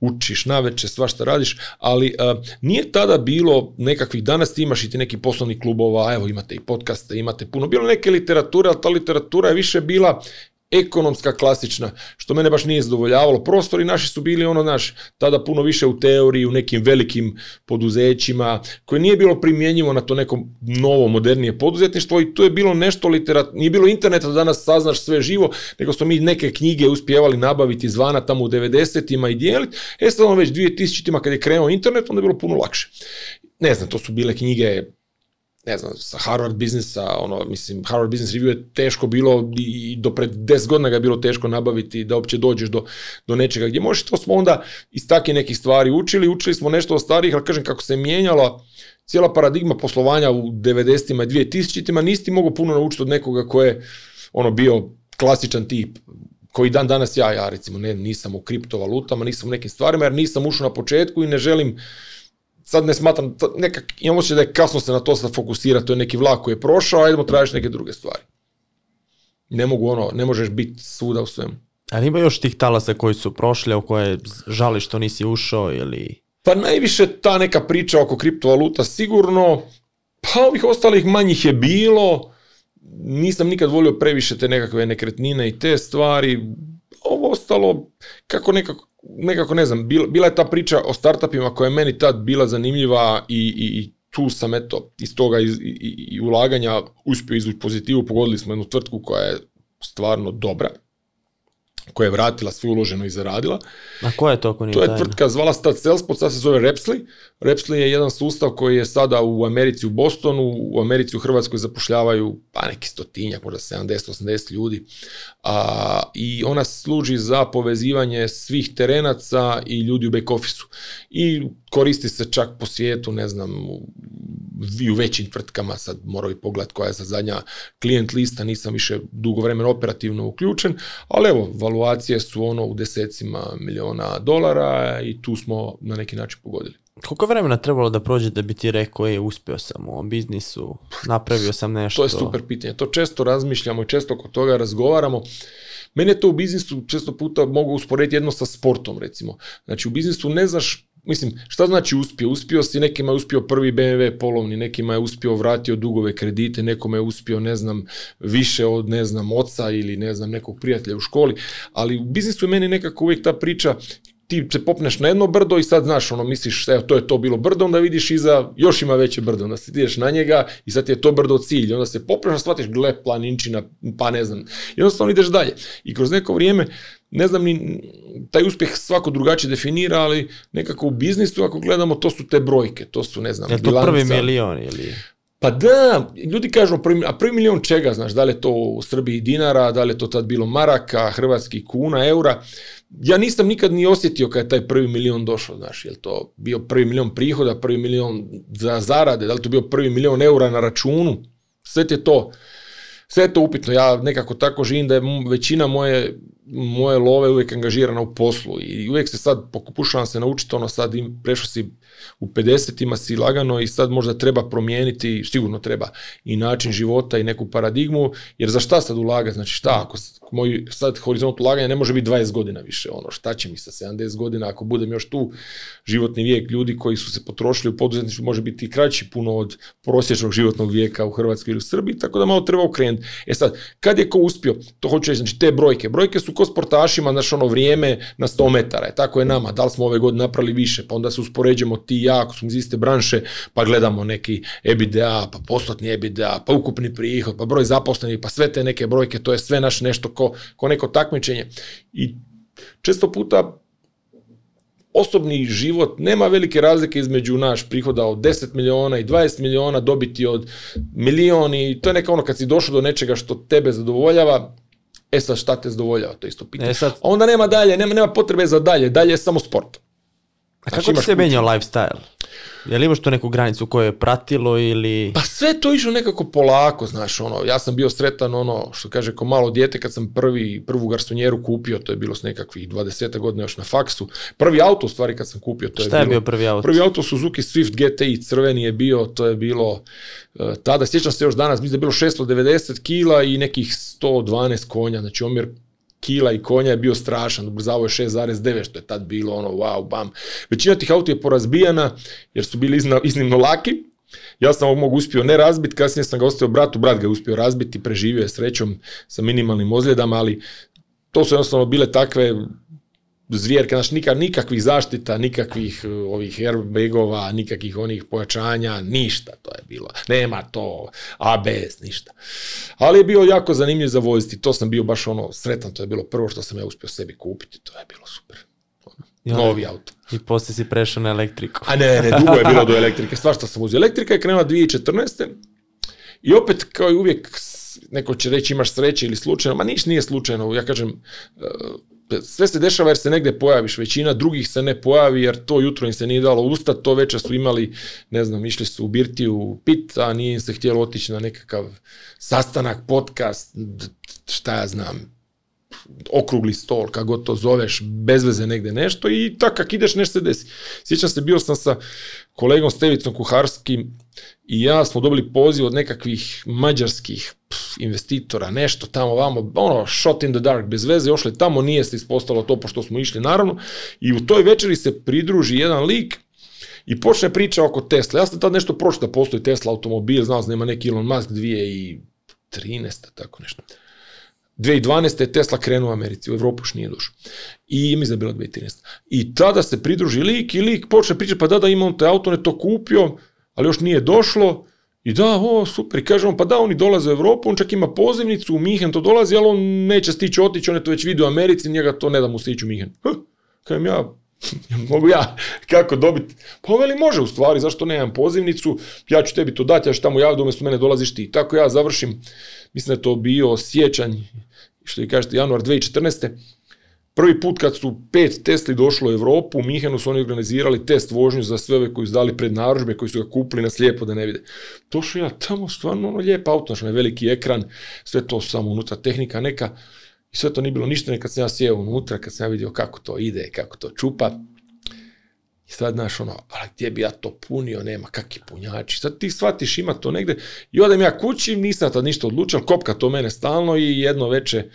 učiš naveče, svašta radiš, ali e, nije tada bilo nekakvih, danas ti imaš i ti neki poslovni klubova, evo imate i podcaste, imate puno, bilo neke literature, ali ta literatura je više bila ekonomska klasična, što mene baš nije zadovoljavalo. Prostori naši su bili ono, naš, tada puno više u teoriji, u nekim velikim poduzećima, koje nije bilo primjenjivo na to neko novo, modernije poduzetništvo i tu je bilo nešto literat, nije bilo interneta da danas saznaš sve živo, nego smo mi neke knjige uspjevali nabaviti zvana tamo u 90-ima i dijeliti. E sad ono već 2000-ima kad je krenuo internet, onda je bilo puno lakše ne znam, to su bile knjige ne znam, sa Harvard biznisa, ono, mislim, Harvard Business Review je teško bilo i do pred 10 godina ga je bilo teško nabaviti da uopće dođeš do, do nečega gdje možeš. To smo onda iz takvih nekih stvari učili, učili smo nešto od starih, ali kažem kako se mijenjala cijela paradigma poslovanja u 90-ima i 2000-ima, nisi mogao puno naučiti od nekoga ko je ono bio klasičan tip koji dan danas ja, ja recimo ne, nisam u kriptovalutama, nisam u nekim stvarima jer nisam ušao na početku i ne želim sad ne smatram, nekak, imam osjećaj da je kasno se na to sad fokusira, to je neki vlak koji je prošao, a idemo tražiš neke druge stvari. Ne mogu ono, ne možeš biti svuda u svemu. Ali ima još tih talasa koji su prošli, o koje žališ što nisi ušao ili... Pa najviše ta neka priča oko kriptovaluta sigurno, pa ovih ostalih manjih je bilo, nisam nikad volio previše te nekakve nekretnine i te stvari, ovo ostalo, kako nekako, nekako ne znam, bila, bila je ta priča o startupima koja je meni tad bila zanimljiva i, i, i tu sam eto iz toga iz, i, i ulaganja uspio izvući pozitivu, pogodili smo jednu tvrtku koja je stvarno dobra koja je vratila sve uloženo i zaradila. A koja je to ako To je tvrtka zvala Stat Salesforce, sad se zove Repsli. Repsley je jedan sustav koji je sada u Americi u Bostonu, u Americi u Hrvatskoj zapošljavaju pa neki stotinjak, možda 70-80 ljudi. I ona služi za povezivanje svih terenaca i ljudi u back office I koristi se čak po svijetu, ne znam, i u većim tvrtkama, sad morao i pogled koja je za zadnja klijent lista, nisam više dugo vremena operativno uključen, ali evo, valuacije su ono u desecima miliona dolara i tu smo na neki način pogodili. Koliko vremena trebalo da prođe da bi ti rekao, je, uspio sam u ovom biznisu, napravio sam nešto? To je super pitanje. To često razmišljamo i često oko toga razgovaramo. Mene to u biznisu često puta mogu usporediti jedno sa sportom, recimo. Znači, u biznisu ne znaš Mislim, šta znači uspio? Uspio si, nekima je uspio prvi BMW polovni, nekima je uspio vratio dugove kredite, nekome je uspio, ne znam, više od, ne znam, oca ili ne znam, nekog prijatelja u školi, ali u biznisu je meni nekako uvijek ta priča ti se popneš na jedno brdo i sad znaš, ono, misliš, evo, to je to bilo brdo, onda vidiš iza, još ima veće brdo, onda se ideš na njega i sad ti je to brdo cilj, onda se popneš, onda shvatiš, gle, planinčina, pa ne znam, jednostavno ideš dalje. I kroz neko vrijeme, ne znam, ni, taj uspjeh svako drugačije definira, ali nekako u biznisu, ako gledamo, to su te brojke, to su, ne znam, je to prvi milion ili... Pa da, ljudi kažu, a prvi milion čega, znaš, da li je to u Srbiji dinara, da li je to tad bilo maraka, hrvatski kuna, eura, ja nisam nikad ni osjetio kad je taj prvi milion došao, znaš, je li to bio prvi milion prihoda, prvi milion za zarade, da li to bio prvi milion eura na računu, sve je to, sve je to upitno, ja nekako tako živim da je većina moje moje love uvijek angažirana u poslu i uvijek se sad pokušavam se naučiti ono sad im si u 50-ima si lagano i sad možda treba promijeniti, sigurno treba i način života i neku paradigmu jer za šta sad ulagati, znači šta ako moj sad horizont ulaganja ne može biti 20 godina više, ono šta će mi sa 70 godina ako budem još tu životni vijek ljudi koji su se potrošili u poduzetništvu može biti i kraći puno od prosječnog životnog vijeka u Hrvatskoj ili u Srbiji, tako da malo treba okrenuti. E sad, kad je ko uspio, to hoću reći, znači te brojke, brojke su ko sportašima, znaš, ono vrijeme na 100 metara, je, tako je nama, da li smo ove godine napravili više, pa onda se uspoređujemo ti i ja, ako smo iz iste branše, pa gledamo neki EBITDA, pa postotni EBITDA, pa ukupni prihod, pa broj zaposlenih, pa sve te neke brojke, to je sve naš nešto ko, ko neko takmičenje. I često puta osobni život nema velike razlike između naš prihoda od 10 miliona i 20 miliona, dobiti od milion i to je neka ono kad si došao do nečega što tebe zadovoljava, E sad šta te zadovoljava, to isto pitanje. E onda nema dalje, nema, nema potrebe za dalje, dalje je samo sport. A kako znači, ti se menjao lifestyle? Je li imaš tu neku granicu koju je pratilo ili... Pa sve to išlo nekako polako, znaš, ono, ja sam bio sretan, ono, što kaže, ko malo dijete, kad sam prvi, prvu garsonjeru kupio, to je bilo s nekakvih 20 godina još na faksu, prvi auto, u stvari, kad sam kupio, to je Šta bilo... je bio prvi auto? Prvi auto Suzuki Swift GTI, crveni je bio, to je bilo, e, tada, sjećam se još danas, mislim da je bilo 690 kila i nekih 112 konja, znači omjer kila i konja je bio strašan, ubrzavao je 6,9 što je tad bilo ono wow bam. Većina tih auta je porazbijana jer su bili iznimno laki. Ja sam ovog mogu uspio ne razbiti, kasnije sam ga ostavio bratu, brat ga je uspio razbiti, preživio je srećom sa minimalnim ozljedama, ali to su jednostavno bile takve zvijerke, znači nikakvih zaštita, nikakvih e, ovih herbegova, nikakvih onih pojačanja, ništa to je bilo. Nema to, ABS, ništa. Ali je bio jako zanimljiv za voziti, to sam bio baš ono sretan, to je bilo prvo što sam ja uspio sebi kupiti, to je bilo super. Novi auto. I poslije si prešao na elektriku. A ne, ne, dugo je bilo do elektrike, što sam uzio. Elektrika je krenula 2014. I opet, kao i uvijek, neko će reći imaš sreće ili slučajno, ma niš nije slučajno, ja kažem, e, sve se dešava jer se negdje pojaviš, većina drugih se ne pojavi jer to jutro im se nije dalo usta, to večer su imali, ne znam, išli su u birtiju pit, a nije im se htjelo otići na nekakav sastanak, podcast, šta ja znam, okrugli stol, kako to zoveš, bez veze negde nešto i tak kak ideš nešto se desi. Sjećam se, bio sam sa kolegom Stevicom Kuharskim i ja smo dobili poziv od nekakvih mađarskih investitora, nešto tamo vamo, ono, shot in the dark, bez veze, ošli tamo, nije se ispostalo to pošto smo išli, naravno. I u toj večeri se pridruži jedan lik i počne priča oko Tesla. Ja sam tad nešto pročitao da postoji Tesla automobil, znao sam da ima neki Elon Musk 2013, tako nešto. 2012. je Tesla krenuo u Americi, u Europu još nije došao. I mi je bilo 2013. I tada se pridruži lik i lik počne pričati, pa da, da, ima on te auto, on je to kupio, ali još nije došlo. I da, o, super, i kažemo, pa da, oni dolaze u Europu, on čak ima pozivnicu, u Mihen to dolazi, ali on neće stići otići, on je to već vidio u Americi, njega to ne da mu stići u Mihen. Huh, kažem ja, [laughs] Mogu ja kako dobiti? Pa on veli može u stvari, zašto nemam pozivnicu, ja ću tebi to dati, ja ću tamo javiti, umjesto mene dolaziš ti. Tako ja završim, mislim da je to bio sjećanj, što vi kažete, januar 2014. Prvi put kad su pet Tesli došlo u Europu, u Mihenu su oni organizirali test vožnju za sve ove koji su dali pred naružbe, koji su ga kupili na slijepo da ne vide. Došao ja tamo, stvarno ono lijep auto, veliki ekran, sve to samo unutra tehnika neka. I sve to nije bilo ništa, kad sam ja sjeo unutra, kad sam ja vidio kako to ide, kako to čupa. I sad, znaš, ono, ali gdje bi ja to punio, nema, kakvi punjači. Sad ti shvatiš, ima to negdje. I odem ja kući, nisam tad ništa odlučio, kopka to mene stalno i jedno veče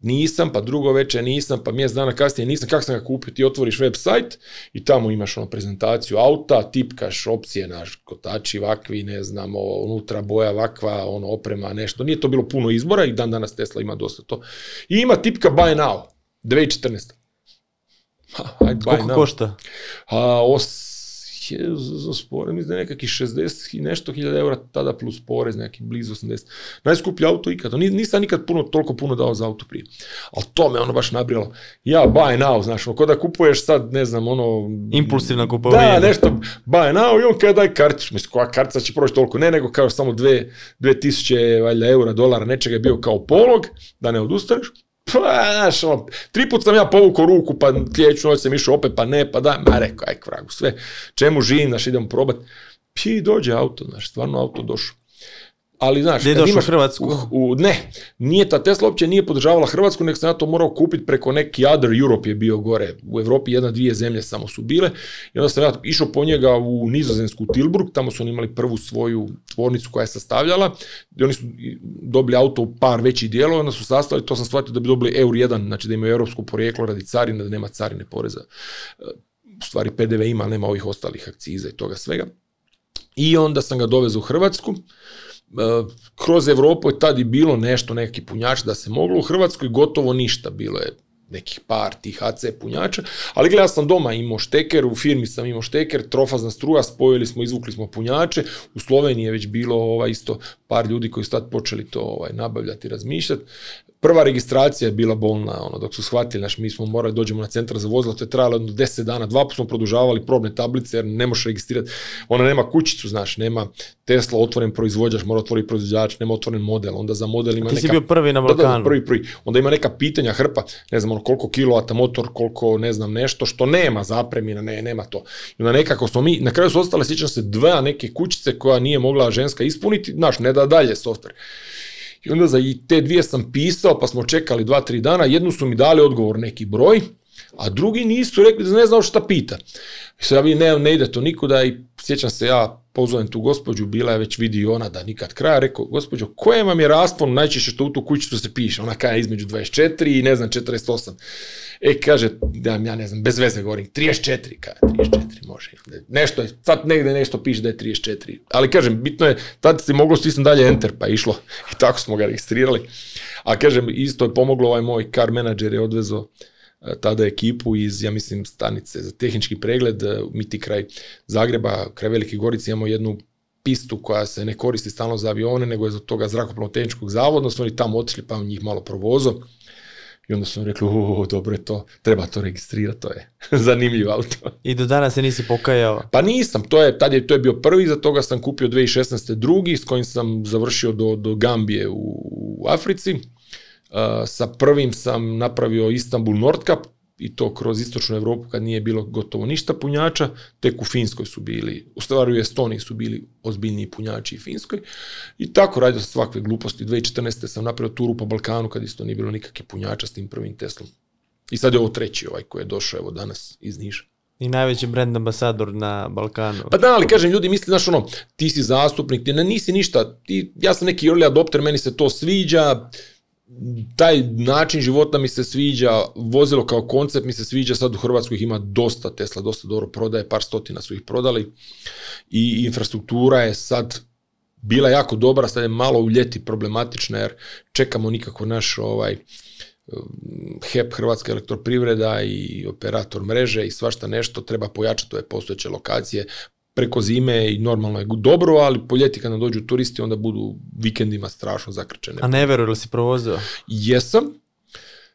nisam, pa drugo večer nisam, pa mjesec dana kasnije nisam, kako sam ga kupio, ti otvoriš website i tamo imaš ono prezentaciju auta, tipkaš opcije naš kotači vakvi, ne znam, unutra boja vakva, ono oprema, nešto. Nije to bilo puno izbora i dan danas Tesla ima dosta to. I ima tipka buy now, 2014. Ha, [laughs] Koliko košta? os za spore, mislim da nekakih 60 i nešto hiljada eura tada plus porez, neki blizu 80. Najskuplji auto ikad, nisam nikad puno, toliko puno dao za auto prije. Ali to me ono baš nabrijalo. Ja buy now, znaš, ono, da kupuješ sad, ne znam, ono... Impulsivna kupovina. Da, nešto, buy now i on kada daj karticu. mislim, koja kartica će proći toliko, ne, nego kao samo dve, tisuće, valjda, eura, dolara, nečega je bio kao polog, da ne odustaneš pa, znaš, ono, tri put sam ja povukao ruku, pa tljeću noć sam išao opet, pa ne, pa da, ma rekao, aj kvragu, sve, čemu živim, znaš, idem probat. I dođe auto, znaš, stvarno auto došao ali znaš, ne Hrvatsku. U, u, ne, nije ta Tesla uopće nije podržavala Hrvatsku, nego sam ja to morao kupiti preko neki other Europe je bio gore. U Europi jedna, dvije zemlje samo su bile. I onda sam ja išao po njega u nizozemsku Tilburg, tamo su oni imali prvu svoju tvornicu koja je sastavljala. I oni su dobili auto u par veći dijelova, onda su sastavili, to sam shvatio da bi dobili eur 1, znači da imaju europsko porijeklo radi carine, da nema carine poreza. U stvari PDV ima, nema ovih ostalih akciza i toga svega. I onda sam ga dovezao u Hrvatsku. E, kroz Europu je tad i bilo nešto, neki punjač da se moglo, u Hrvatskoj gotovo ništa, bilo je nekih par tih AC punjača, ali gleda sam doma imao šteker, u firmi sam imao šteker, trofazna struja, spojili smo, izvukli smo punjače, u Sloveniji je već bilo ovaj, isto par ljudi koji su tad počeli to ovaj, nabavljati, razmišljati, Prva registracija je bila bolna, ono, dok su shvatili, naš, mi smo morali dođemo na centar za vozila, to je trajalo jedno deset dana, dva put smo produžavali probne tablice jer ne možeš registrirati, ona nema kućicu, znaš, nema Tesla otvoren proizvođač, mora otvoriti proizvođač, nema otvoren model, onda za model ima ti si bio prvi na Balkanu. Da, prvi, prvi. Onda ima neka pitanja, hrpa, ne znam, ono, koliko kilovata motor, koliko ne znam nešto, što nema zapremina, ne, nema to. I onda nekako smo mi, na kraju su ostale, sjećam se, dva neke kućice koja nije mogla ženska ispuniti, znaš, ne da dalje software. I onda za i te dvije sam pisao, pa smo čekali dva, tri dana, jednu su mi dali odgovor neki broj, a drugi nisu rekli da ne znam šta pita. Mislim, ja ne, ide to nikuda i sjećam se ja pozovem tu gospođu, bila je već vidi ona da nikad kraja, rekao, gospođo, koje vam je raspon najčešće što u tu kućicu se piše? Ona kaja između 24 i ne znam 48. E, kaže, da, ja ne znam, bez veze govorim, 34, kaže, 34 može. Nešto je, sad negdje nešto piše da je 34. Ali kažem, bitno je, tad si moglo stisnuti dalje enter, pa je išlo. [laughs] I tako smo ga registrirali. A kažem, isto je pomoglo ovaj moj car menadžer je odvezao eh, tada ekipu iz, ja mislim, stanice za tehnički pregled. Eh, Mi ti kraj Zagreba, kraj Velike Gorice imamo jednu pistu koja se ne koristi stalno za avione, nego je za toga zrakoplovno tehničkog zavoda, oni tamo otišli pa njih malo provozo i onda su rekli, o, dobro je to, treba to registrirati, to je [laughs] zanimljiv auto. I do danas se nisi pokajao? Pa nisam, to je, tad je, to je bio prvi, za toga sam kupio 2016. drugi, s kojim sam završio do, do Gambije u, Africi. sa prvim sam napravio Istanbul Nordkap, i to kroz istočnu Europu kad nije bilo gotovo ništa punjača, tek u Finskoj su bili, u stvari u Estoniji su bili ozbiljniji punjači i Finskoj. I tako radio sam svakve gluposti. 2014. sam napravio turu po Balkanu kad isto nije bilo nikakvih punjača s tim prvim Teslom. I sad je ovo treći ovaj koji je došao evo danas iz Niša. I najveći brand ambasador na Balkanu. Pa da, ali kažem, ljudi misle, znaš ono, ti si zastupnik, ti ne, nisi ništa, ja sam neki early adopter, meni se to sviđa, taj način života mi se sviđa, vozilo kao koncept mi se sviđa, sad u Hrvatskoj ih ima dosta Tesla, dosta dobro prodaje, par stotina su ih prodali i infrastruktura je sad bila jako dobra, sad je malo u ljeti problematična jer čekamo nikako naš ovaj eh, HEP, Hrvatska elektroprivreda i operator mreže i svašta nešto, treba pojačati ove postojeće lokacije, preko zime i normalno je dobro, ali po ljeti kada dođu turisti onda budu vikendima strašno zakrčene. A ne verujem li si provozio? Jesam.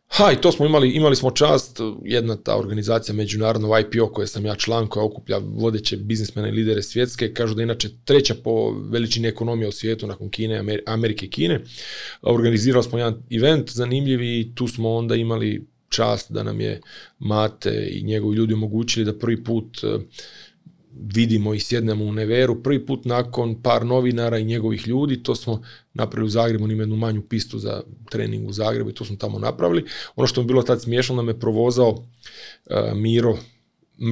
Ha, i to smo imali, imali smo čast, jedna ta organizacija međunarodno IPO koje sam ja član, koja okuplja vodeće biznismene i lidere svjetske, kažu da je inače treća po veličini ekonomije u svijetu nakon Kine, Amerike i Kine. Organizirali smo jedan event zanimljiv i tu smo onda imali čast da nam je Mate i njegovi ljudi omogućili da prvi put vidimo i sjednemo u Neveru prvi put nakon par novinara i njegovih ljudi, to smo napravili u Zagrebu, on ima jednu manju pistu za trening u Zagrebu i to smo tamo napravili. Ono što mi bilo tad smiješno da me provozao e, Miro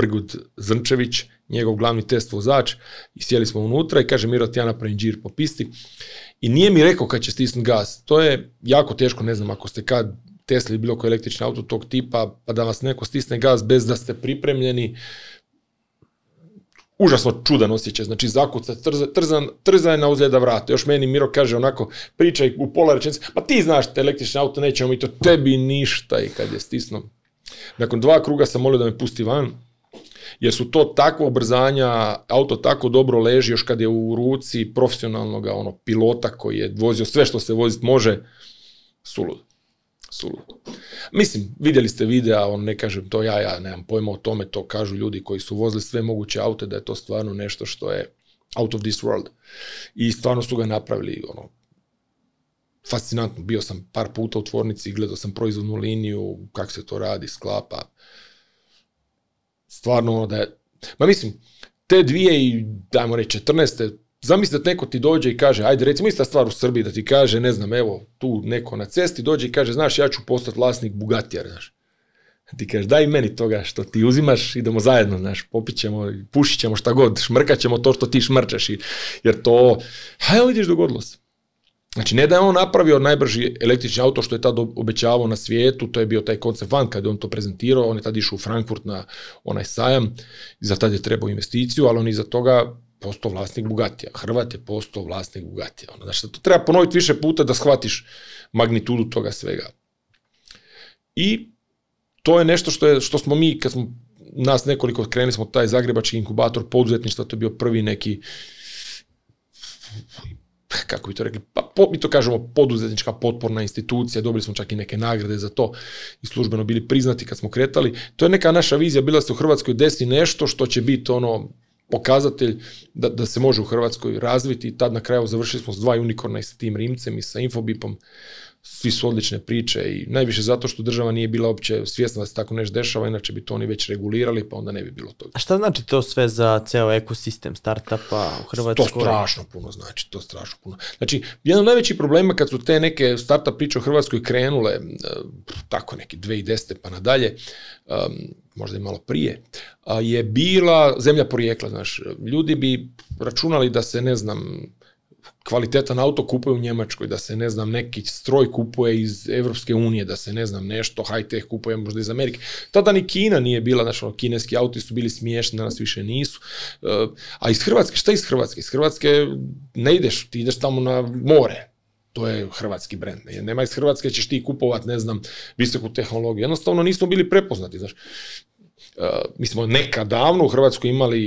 Mrgud, Zrnčević, njegov glavni test vozač i sjeli smo unutra i kaže Miro ti ja napravim džir po pisti i nije mi rekao kad će stisnuti gaz, to je jako teško, ne znam ako ste kad Tesla bilo koji električni auto tog tipa, pa da vas neko stisne gas bez da ste pripremljeni, užasno čudan osjećaj, znači zakuca, trzan, na uzljeda vrata. Još meni Miro kaže onako, pričaj u pola rečenica: pa ti znaš te električne auto, nećemo mi to tebi ništa i kad je stisno. Nakon dva kruga sam molio da me pusti van, jer su to takva ubrzanja, auto tako dobro leži još kad je u ruci profesionalnog ono, pilota koji je vozio sve što se voziti može, sulud. Suludo. Mislim, vidjeli ste videa, on ne kažem to ja, ja nemam pojma o tome, to kažu ljudi koji su vozili sve moguće aute, da je to stvarno nešto što je out of this world. I stvarno su ga napravili, ono, fascinantno. Bio sam par puta u tvornici, gledao sam proizvodnu liniju, kako se to radi, sklapa. Stvarno ono da je... Ma mislim, te dvije i, dajmo reći, 14. Zamisli da neko ti dođe i kaže, ajde recimo ista stvar u Srbiji, da ti kaže, ne znam, evo, tu neko na cesti dođe i kaže, znaš, ja ću postati vlasnik Bugatija, znaš. [laughs] Ti kažeš, daj meni toga što ti uzimaš, idemo zajedno, znaš, popit ćemo, pušit ćemo šta god, šmrkat ćemo to što ti šmrčeš, jer to, hajde vidiš, dogodilo se. Znači, ne da je on napravio najbrži električni auto što je tad obećavao na svijetu, to je bio taj koncept van kada je on to prezentirao, on je tad išao u Frankfurt na onaj sajam, za tad je trebao investiciju, ali on iza toga postao vlasnik Bugatija, Hrvat je postao vlasnik Bugatija. Ono, znači, to treba ponoviti više puta da shvatiš magnitudu toga svega. I to je nešto što, je, što smo mi, kad smo nas nekoliko krenuli smo taj zagrebački inkubator poduzetništva, to je bio prvi neki kako bi to rekli, pa mi to kažemo poduzetnička potporna institucija, dobili smo čak i neke nagrade za to i službeno bili priznati kad smo kretali. To je neka naša vizija bila se u Hrvatskoj desi nešto što će biti ono pokazatelj da, da se može u Hrvatskoj razviti i tad na kraju završili smo s dva unikorna i sa tim Rimcem i sa Infobipom. Svi su odlične priče i najviše zato što država nije bila opće svjesna da se tako nešto dešava, inače bi to oni već regulirali pa onda ne bi bilo toga. A šta znači to sve za ceo ekosistem startupa u Hrvatskoj? To strašno puno znači, to strašno puno. Znači, jedan od najvećih problema kad su te neke startup priče u Hrvatskoj krenule, eh, tako neki 2010. pa nadalje, možda i malo prije, je bila zemlja porijekla. Znaš, ljudi bi računali da se, ne znam, kvalitetan auto kupuje u Njemačkoj, da se ne znam neki stroj kupuje iz Evropske unije, da se ne znam nešto high tech kupuje možda iz Amerike. Tada ni Kina nije bila, znaš, ono, kineski auti su bili smiješni, danas više nisu. E, a iz Hrvatske, šta iz Hrvatske? Iz Hrvatske ne ideš, ti ideš tamo na more, to je hrvatski brend. Ne? Nema iz Hrvatske ćeš ti kupovat, ne znam, visoku tehnologiju. Jednostavno nismo bili prepoznati, znaš. E, mi smo nekad davno u Hrvatskoj imali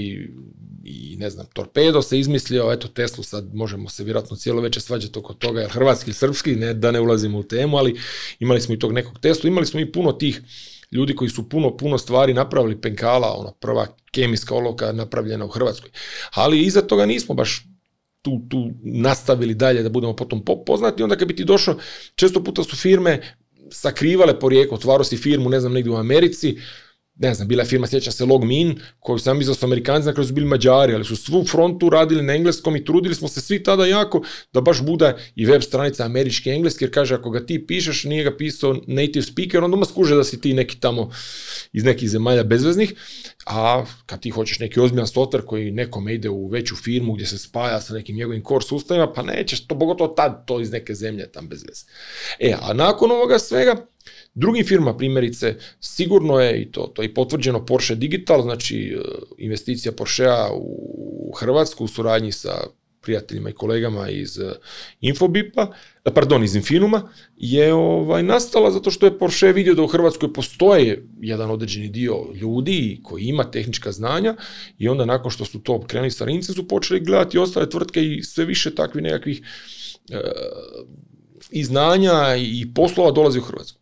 i ne znam, Torpedo se izmislio, eto Teslu sad možemo se vjerojatno cijelo večer svađati oko toga, jer hrvatski i srpski, ne, da ne ulazimo u temu, ali imali smo i tog nekog Teslu, imali smo i puno tih ljudi koji su puno, puno stvari napravili penkala, ona prva kemijska oloka napravljena u Hrvatskoj. Ali iza toga nismo baš tu, tu nastavili dalje da budemo potom poznati. Onda kad bi ti došao, često puta su firme sakrivale porijeklo, otvaro si firmu, ne znam, negdje u Americi, ne znam, bila je firma, sjeća se Logmin, koju sam izlao su Amerikanci, na kraju su bili Mađari, ali su svu frontu radili na engleskom i trudili smo se svi tada jako da baš bude i web stranica američki engleski, jer kaže ako ga ti pišeš, nije ga pisao native speaker, onda ma skuže da si ti neki tamo iz nekih zemalja bezveznih, a kad ti hoćeš neki ozbiljan software koji nekome ide u veću firmu gdje se spaja sa nekim njegovim core sustavima, pa nećeš to, pogotovo tad to iz neke zemlje tam bez E, a nakon ovoga svega, Drugim firma, primjerice, sigurno je, i to, to je potvrđeno Porsche Digital, znači e, investicija Porschea u Hrvatsku u suradnji sa prijateljima i kolegama iz e, Infobipa, e, pardon, iz Infinuma, je ovaj, nastala zato što je Porsche vidio da u Hrvatskoj postoje jedan određeni dio ljudi koji ima tehnička znanja i onda nakon što su to krenuli sa su počeli gledati ostale tvrtke i sve više takvih nekakvih i znanja i poslova dolazi u Hrvatsku.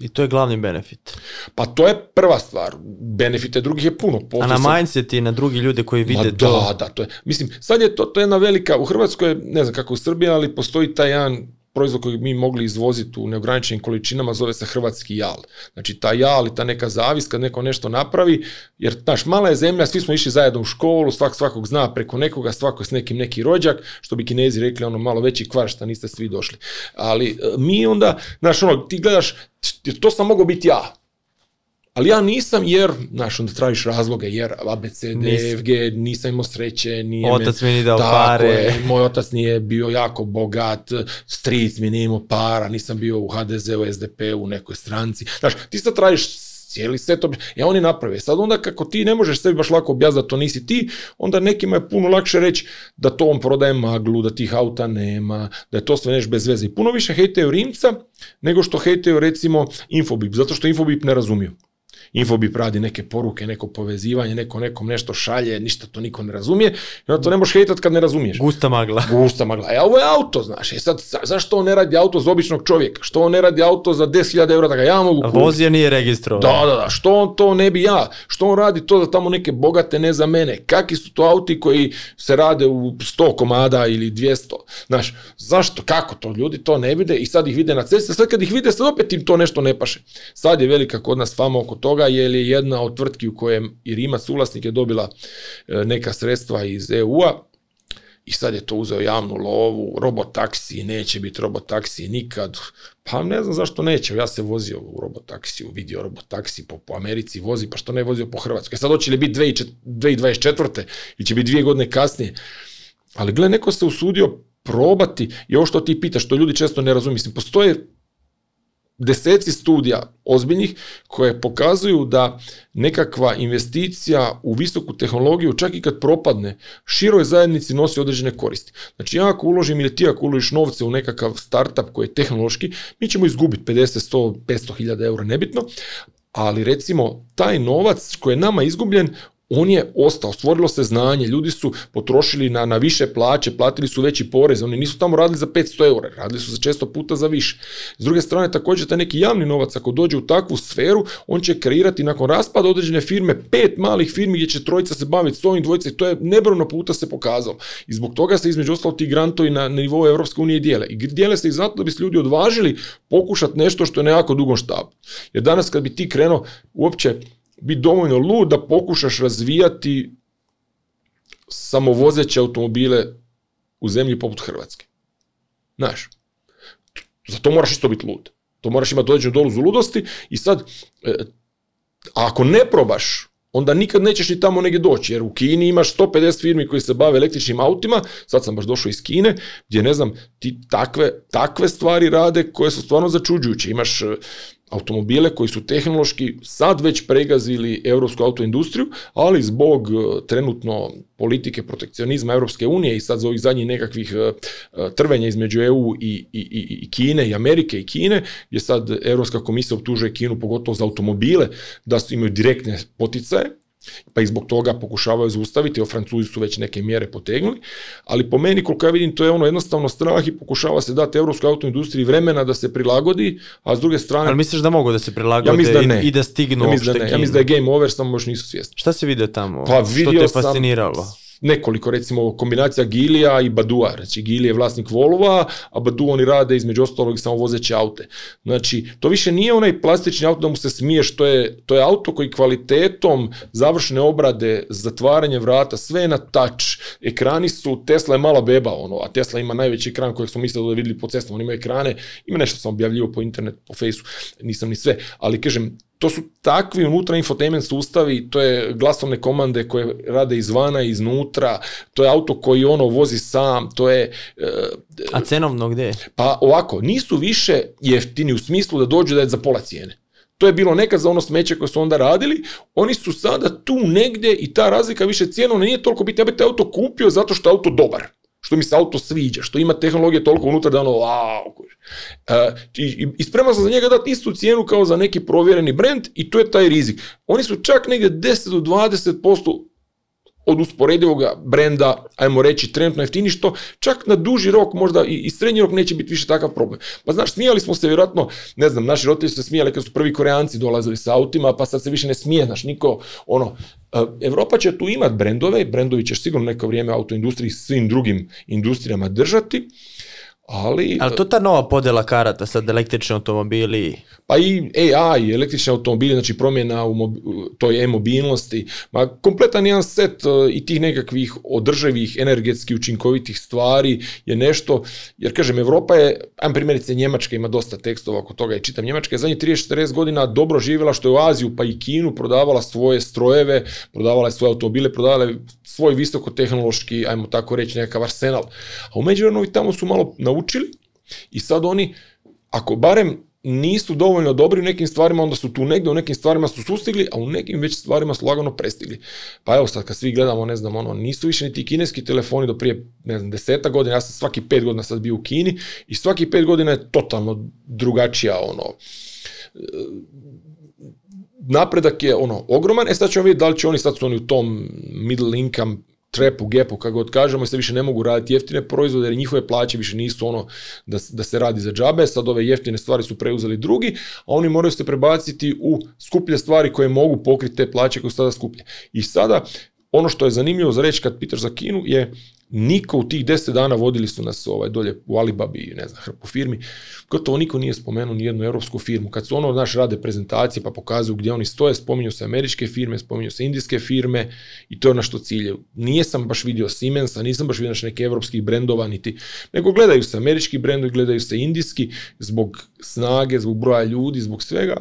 I to je glavni benefit. Pa to je prva stvar. Benefite drugih je puno. Poslije A na mindset i na drugi ljude koji vide to. Da, da, Mislim, sad je to, to jedna velika, u Hrvatskoj, ne znam kako u Srbiji, ali postoji taj jedan proizvod koji mi mogli izvoziti u neograničenim količinama zove se hrvatski jal. Znači ta jal i ta neka zavis kad neko nešto napravi, jer naš mala je zemlja, svi smo išli zajedno u školu, svak svakog zna preko nekoga, svako je s nekim neki rođak, što bi kinezi rekli ono malo veći kvar šta niste svi došli. Ali e, mi onda, znaš ono, ti gledaš, to sam mogao biti ja, ali ja nisam jer, znaš, onda tražiš razloge, jer ABCD, e, FG, nisam imao sreće, nije Otac mi nije dao pare. moj otac nije bio jako bogat, stric mi nije imao para, nisam bio u HDZ-u, SDP-u, nekoj stranci. Znaš, ti sad tražiš cijeli set to ja oni naprave. Sad onda kako ti ne možeš sebi baš lako objasniti to nisi ti, onda nekima je puno lakše reći da to on prodaje maglu, da tih auta nema, da je to sve nešto bez veze. I puno više hejteju Rimca nego što hejteju recimo Infobip, zato što Infobip ne razumiju. Infobip radi neke poruke, neko povezivanje, neko nekom nešto šalje, ništa to niko ne razumije. I onda to ne možeš hejtati kad ne razumiješ. Gusta magla. [laughs] Gusta magla. E, ovo je auto, znaš. E, sad, zašto on ne radi auto za običnog čovjeka? Što on ne radi auto za 10.000 eura da ga ja mogu kupiti? nije registrovan. Da, da, da. Što on to ne bi ja? Što on radi to za tamo neke bogate, ne za mene? Kaki su to auti koji se rade u 100 komada ili 200? Znaš, zašto? Kako to? Ljudi to ne vide i sad ih vide na cesti. Sad kad ih vide, sad opet im to nešto ne paše. Sad je velika kod nas fama oko toga jer je jedna od tvrtki u kojem i Rimac suvlasnik je dobila e, neka sredstva iz EU-a i sad je to uzeo javnu lovu, robotaksi, neće biti robotaksi nikad. Pa ne znam zašto neće, ja se vozio u robotaksiju, vidio robotaksi po, po Americi, vozi, pa što ne vozio po Hrvatskoj. Sad hoće li biti 2024. ili će biti dvije godine kasnije. Ali gle, neko se usudio probati i ovo što ti pitaš, što ljudi često ne razumiju. Mislim, postoje deseci studija ozbiljnih koje pokazuju da nekakva investicija u visoku tehnologiju čak i kad propadne široj zajednici nosi određene koristi. Znači ja ako uložim ili ti ako uložiš novce u nekakav startup koji je tehnološki, mi ćemo izgubiti 50, 100, 500 hiljada eura, nebitno, ali recimo taj novac koji je nama izgubljen on je ostao, stvorilo se znanje, ljudi su potrošili na, na više plaće, platili su veći porez, oni nisu tamo radili za 500 eura, radili su za često puta za više. S druge strane, također taj neki javni novac, ako dođe u takvu sferu, on će kreirati nakon raspada određene firme, pet malih firmi gdje će trojica se baviti s ovim dvojica i to je nebrojno puta se pokazalo. I zbog toga se između ostalo ti grantovi na nivou Europske unije dijele. I dijele se i zato da bi se ljudi odvažili pokušati nešto što je nekako dugom štabu. Jer danas kad bi ti krenuo uopće bi dovoljno lud da pokušaš razvijati samovozeće automobile u zemlji poput Hrvatske. Znaš, za to moraš isto biti lud. To moraš imati određenu doluzu ludosti i sad, e, ako ne probaš, onda nikad nećeš ni tamo negdje doći, jer u Kini imaš 150 firmi koji se bave električnim autima, sad sam baš došao iz Kine, gdje ne znam, ti takve, takve stvari rade koje su stvarno začuđujuće. Imaš e, automobile koji su tehnološki sad već pregazili europsku autoindustriju, ali zbog e, trenutno politike protekcionizma Europske unije i sad za ovih zadnjih nekakvih e, e, trvenja između EU i, i, i, Kine i Amerike i Kine, gdje sad Europska komisija optužuje Kinu pogotovo za automobile da su imaju direktne poticaje, pa i zbog toga pokušavaju zaustaviti, o Francuzi su već neke mjere potegnuli, ali po meni koliko ja vidim to je ono jednostavno strah i pokušava se dati evropskoj autoindustriji vremena da se prilagodi, a s druge strane... Ali misliš da mogu da se prilagode ja da ne. i da stignu ja mislim da, ja mislim da je game over, samo još nisu svjesni. Šta se vidi tamo? Pa Što te je fasciniralo? nekoliko recimo kombinacija Gilija i Badua. Znači Gili je vlasnik volova, a Badu oni rade između ostalog samo vozeće aute. Znači to više nije onaj plastični auto da mu se smiješ, to je, to je auto koji kvalitetom završne obrade, zatvaranje vrata, sve je na touch. Ekrani su, Tesla je mala beba, ono, a Tesla ima najveći ekran kojeg smo mislili da vidjeli po cestama, on ima ekrane, ima nešto sam objavljivo po internetu, po fejsu, nisam ni sve, ali kažem, to su takvi unutra infotainment sustavi, to je glasovne komande koje rade izvana iznutra, to je auto koji ono vozi sam, to je... E, A cenovno gdje Pa ovako, nisu više jeftini u smislu da dođu da je za pola cijene. To je bilo nekad za ono smeće koje su onda radili, oni su sada tu negdje i ta razlika više cijena nije toliko bitna. Ja bih te auto kupio zato što je auto dobar što mi se auto sviđa, što ima tehnologije toliko unutra da ono, wow. E, i, i spreman sam za njega dati istu cijenu kao za neki provjereni brand i to je taj rizik. Oni su čak negdje 10 do 20% od usporedivoga brenda, ajmo reći, trenutno jeftini, što čak na duži rok, možda i, srednji rok neće biti više takav problem. Pa znaš, smijali smo se vjerojatno, ne znam, naši roditelji su se smijali kad su prvi koreanci dolazili sa autima, pa sad se više ne smije, znaš, niko, ono, eh, Europa će tu imat brendove, brendovi će sigurno neko vrijeme autoindustriji s svim drugim industrijama držati, ali, Ali to ta nova podjela karata, sad električni automobili? Pa i AI, električni automobili, znači promjena u toj e-mobilnosti, ma kompletan jedan set e, i tih nekakvih održavih, energetski učinkovitih stvari je nešto, jer kažem, Evropa je, ajmo primjerice Njemačka ima dosta tekstova oko toga i čitam, Njemačka je zadnjih 30-40 godina dobro živjela što je u Aziju pa i Kinu prodavala svoje strojeve, prodavala je svoje automobile, prodavala je svoj visokotehnološki, ajmo tako reći, nekakav arsenal. A u međuvremenu tamo su malo na naučili i sad oni, ako barem nisu dovoljno dobri u nekim stvarima, onda su tu negdje, u nekim stvarima su sustigli, a u nekim već stvarima su lagano prestigli. Pa evo sad kad svi gledamo, ne znam, ono, nisu više ni ti kineski telefoni do prije, ne znam, deseta godina, ja sam svaki pet godina sad bio u Kini i svaki pet godina je totalno drugačija, ono, e, napredak je ono ogroman, e sad ćemo vidjeti da li će oni, sad su oni u tom middle income trepu, gepu, kako god kažemo, se više ne mogu raditi jeftine proizvode jer njihove plaće više nisu ono da, da se radi za džabe, sad ove jeftine stvari su preuzeli drugi, a oni moraju se prebaciti u skuplje stvari koje mogu pokriti te plaće koje su sada skuplje. I sada ono što je zanimljivo za reći kad pitaš za Kinu je niko u tih deset dana vodili su nas ovaj, dolje u Alibabi, ne znam, hrpu firmi, gotovo niko nije spomenuo ni jednu europsku firmu. Kad su ono, znaš, rade prezentacije pa pokazuju gdje oni stoje, spominju se američke firme, spominju se indijske firme i to je ono što cilje. Nije sam baš vidio Siemensa, nisam baš vidio neke evropskih brendova niti, nego gledaju se američki brendovi, gledaju se indijski zbog snage, zbog broja ljudi, zbog svega.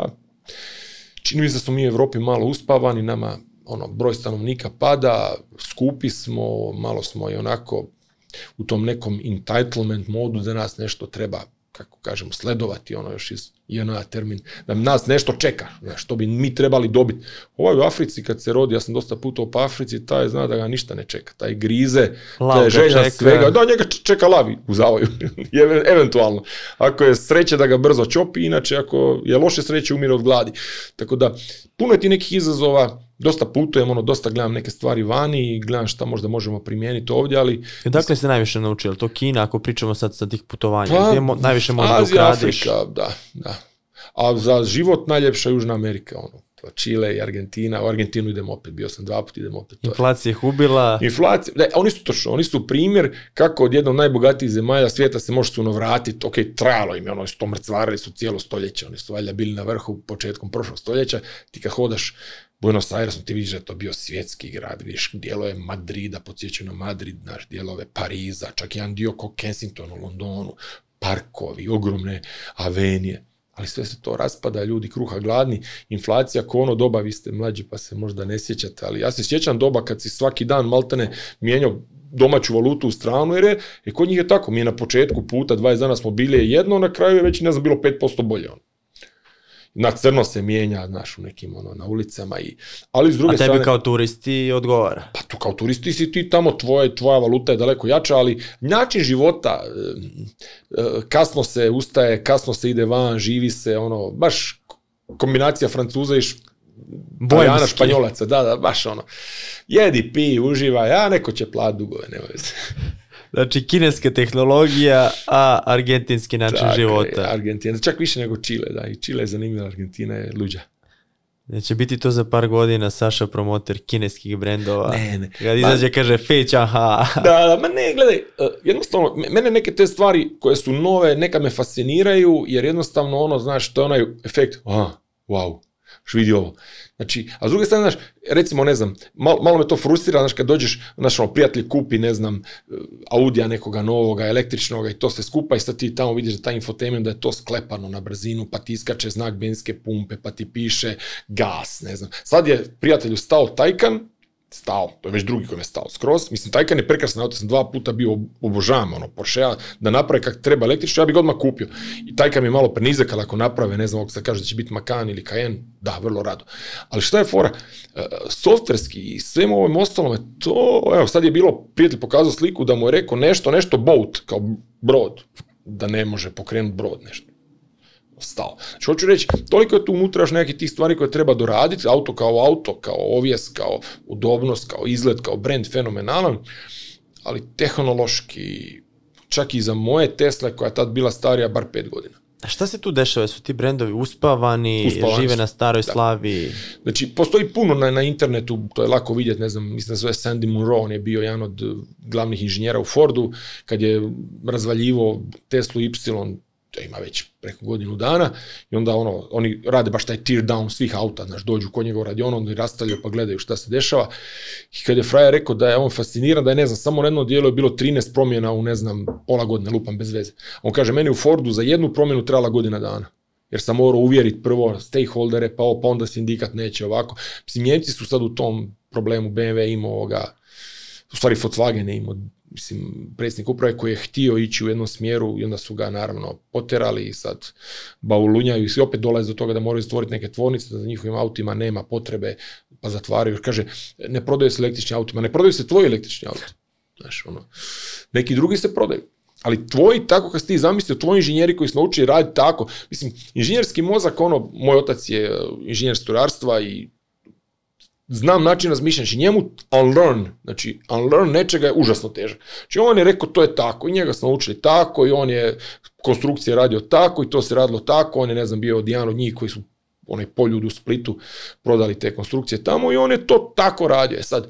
Čini mi se da smo mi u Europi malo uspavani, nama ono, broj stanovnika pada, skupi smo, malo smo i onako u tom nekom entitlement modu da nas nešto treba, kako kažemo, sledovati, ono još iz JNA termin, da nas nešto čeka, što bi mi trebali dobiti. Ovaj u Africi kad se rodi, ja sam dosta putovao po pa Africi, taj zna da ga ništa ne čeka, taj grize, taj želja svega, da njega čeka lavi u zavoju, [laughs] eventualno. Ako je sreće da ga brzo čopi, inače ako je loše sreće umire od gladi. Tako da, puno je ti nekih izazova, dosta putujem, ono, dosta gledam neke stvari vani i gledam šta možda možemo primijeniti ovdje, ali... Dakle ste najviše naučili, to Kina, ako pričamo sad sa tih putovanja, pa, najviše možda da, da. A za život najljepša Južna Amerika, ono. Pa Čile i Argentina, u Argentinu idemo opet, bio sam dva puta, idem opet. Inflacija je hubila. Inflacija, oni su točno, oni su primjer kako od jednog najbogatijih zemalja svijeta se može suno vratiti, ok, trajalo im je, ono, to mrcvarili su cijelo stoljeće, oni su valjda bili na vrhu početkom prošlog stoljeća, ti kad hodaš Buenos Aires, ti vidiš da je to bio svjetski grad, vidiš je Madrida, podsjećeno Madrid, naš dijelove Pariza, čak jedan dio ko u Londonu, parkovi, ogromne avenije. Ali sve se to raspada, ljudi kruha gladni, inflacija ko ono doba, vi ste mlađi pa se možda ne sjećate, ali ja se sjećam doba kad si svaki dan maltene mijenjao domaću valutu u stranu, jer je, kod njih je tako, mi je na početku puta 20 dana smo bili jedno, na kraju je već ne znam bilo 5% bolje ono na crno se mijenja, znaš, u nekim ono, na ulicama. I, ali s druge A tebi strane, kao turisti odgovara? Pa tu kao turisti si ti tamo, tvoje, tvoja valuta je daleko jača, ali način života, e, e, kasno se ustaje, kasno se ide van, živi se, ono, baš kombinacija Francuza i Bojana Španjolaca, da, da, baš ono. Jedi, pi, uživaj, a neko će plat dugove, nema veze. Znači, kineska tehnologija, a argentinski način Tako, života. Argentina, čak više nego Chile. da. I Čile je zanimljiva, Argentina je luđa. će biti to za par godina Saša promoter kineskih brendova. Ne, ne. Kad izađe kaže feć, aha. Da, da, ma ne, gledaj, e, jednostavno, mene neke te stvari koje su nove, neka me fasciniraju, jer jednostavno ono, znaš, to je onaj efekt, aha, wow, što vidi ovo. Znači, a s druge strane, znaš, recimo, ne znam, malo, me to frustrira, znaš, kad dođeš, znaš, ono, prijatelj kupi, ne znam, eh, Audija nekoga novoga, električnog i to se skupa i sad ti tamo vidiš da taj infotainment da je to sklepano na brzinu, pa ti iskače znak benske pumpe, pa ti piše gas, ne znam. Sad je prijatelju stao tajkan, stao, to je već drugi kojem je stao skroz. Mislim, Taycan je prekrasan auto, sam dva puta bio obožavam ono Porsche, da naprave kak treba električno, ja bih ga odmah kupio. I Taycan mi je malo prenizak, ali ako naprave, ne znam, ako se kaže da će biti Macan ili Cayenne, da, vrlo rado. Ali šta je fora? E, softverski i svemu ovom ostalom je to, evo sad je bilo, prijatelj pokazao sliku da mu je rekao nešto, nešto boat, kao brod, da ne može pokrenuti brod nešto stao. Znači, hoću reći, toliko je tu unutra još nekih tih stvari koje treba doraditi, auto kao auto, kao ovijes, kao udobnost, kao izgled, kao brand fenomenalan, ali tehnološki, čak i za moje Tesla koja je tad bila starija bar pet godina. A šta se tu dešava? Su ti brendovi uspavani, uspavani žive na staroj da. slavi? Znači, postoji puno na, na internetu, to je lako vidjeti, ne znam, mislim da zove Sandy Munro, on je bio jedan od glavnih inženjera u Fordu, kad je razvaljivo Teslu Y to ima već preko godinu dana i onda ono, oni rade baš taj tear down svih auta, znaš, dođu kod njega u radion, oni rastavljaju pa gledaju šta se dešava i kad je Frajer rekao da je on fasciniran, da je ne znam, samo na jedno dijelo je bilo 13 promjena u ne znam, pola godine, lupam bez veze. On kaže, meni u Fordu za jednu promjenu trebala godina dana jer sam morao uvjeriti prvo stakeholdere, pa, pa onda sindikat neće ovako. Mislim, su sad u tom problemu, BMW ima ovoga u stvari Volkswagen je imao mislim, predsjednik uprave koji je htio ići u jednom smjeru i onda su ga naravno poterali i sad baulunjaju i opet dolaze do toga da moraju stvoriti neke tvornice, da za njihovim autima nema potrebe, pa zatvaraju. Kaže, ne prodaju se električni autima, ne prodaju se tvoji električni auti. Znaš, ono, neki drugi se prodaju. Ali tvoji, tako kad si ti zamislio, tvoji inženjeri koji su naučili raditi tako, mislim, inženjerski mozak, ono, moj otac je eh, inženjer strojarstva i znam način razmišljanja, znači njemu unlearn, znači unlearn nečega je užasno težak. Znači on je rekao to je tako i njega smo naučili tako i on je konstrukcije radio tako i to se radilo tako, on je ne znam bio jedan od njih koji su onaj poljud u Splitu prodali te konstrukcije tamo i on je to tako radio. E sad,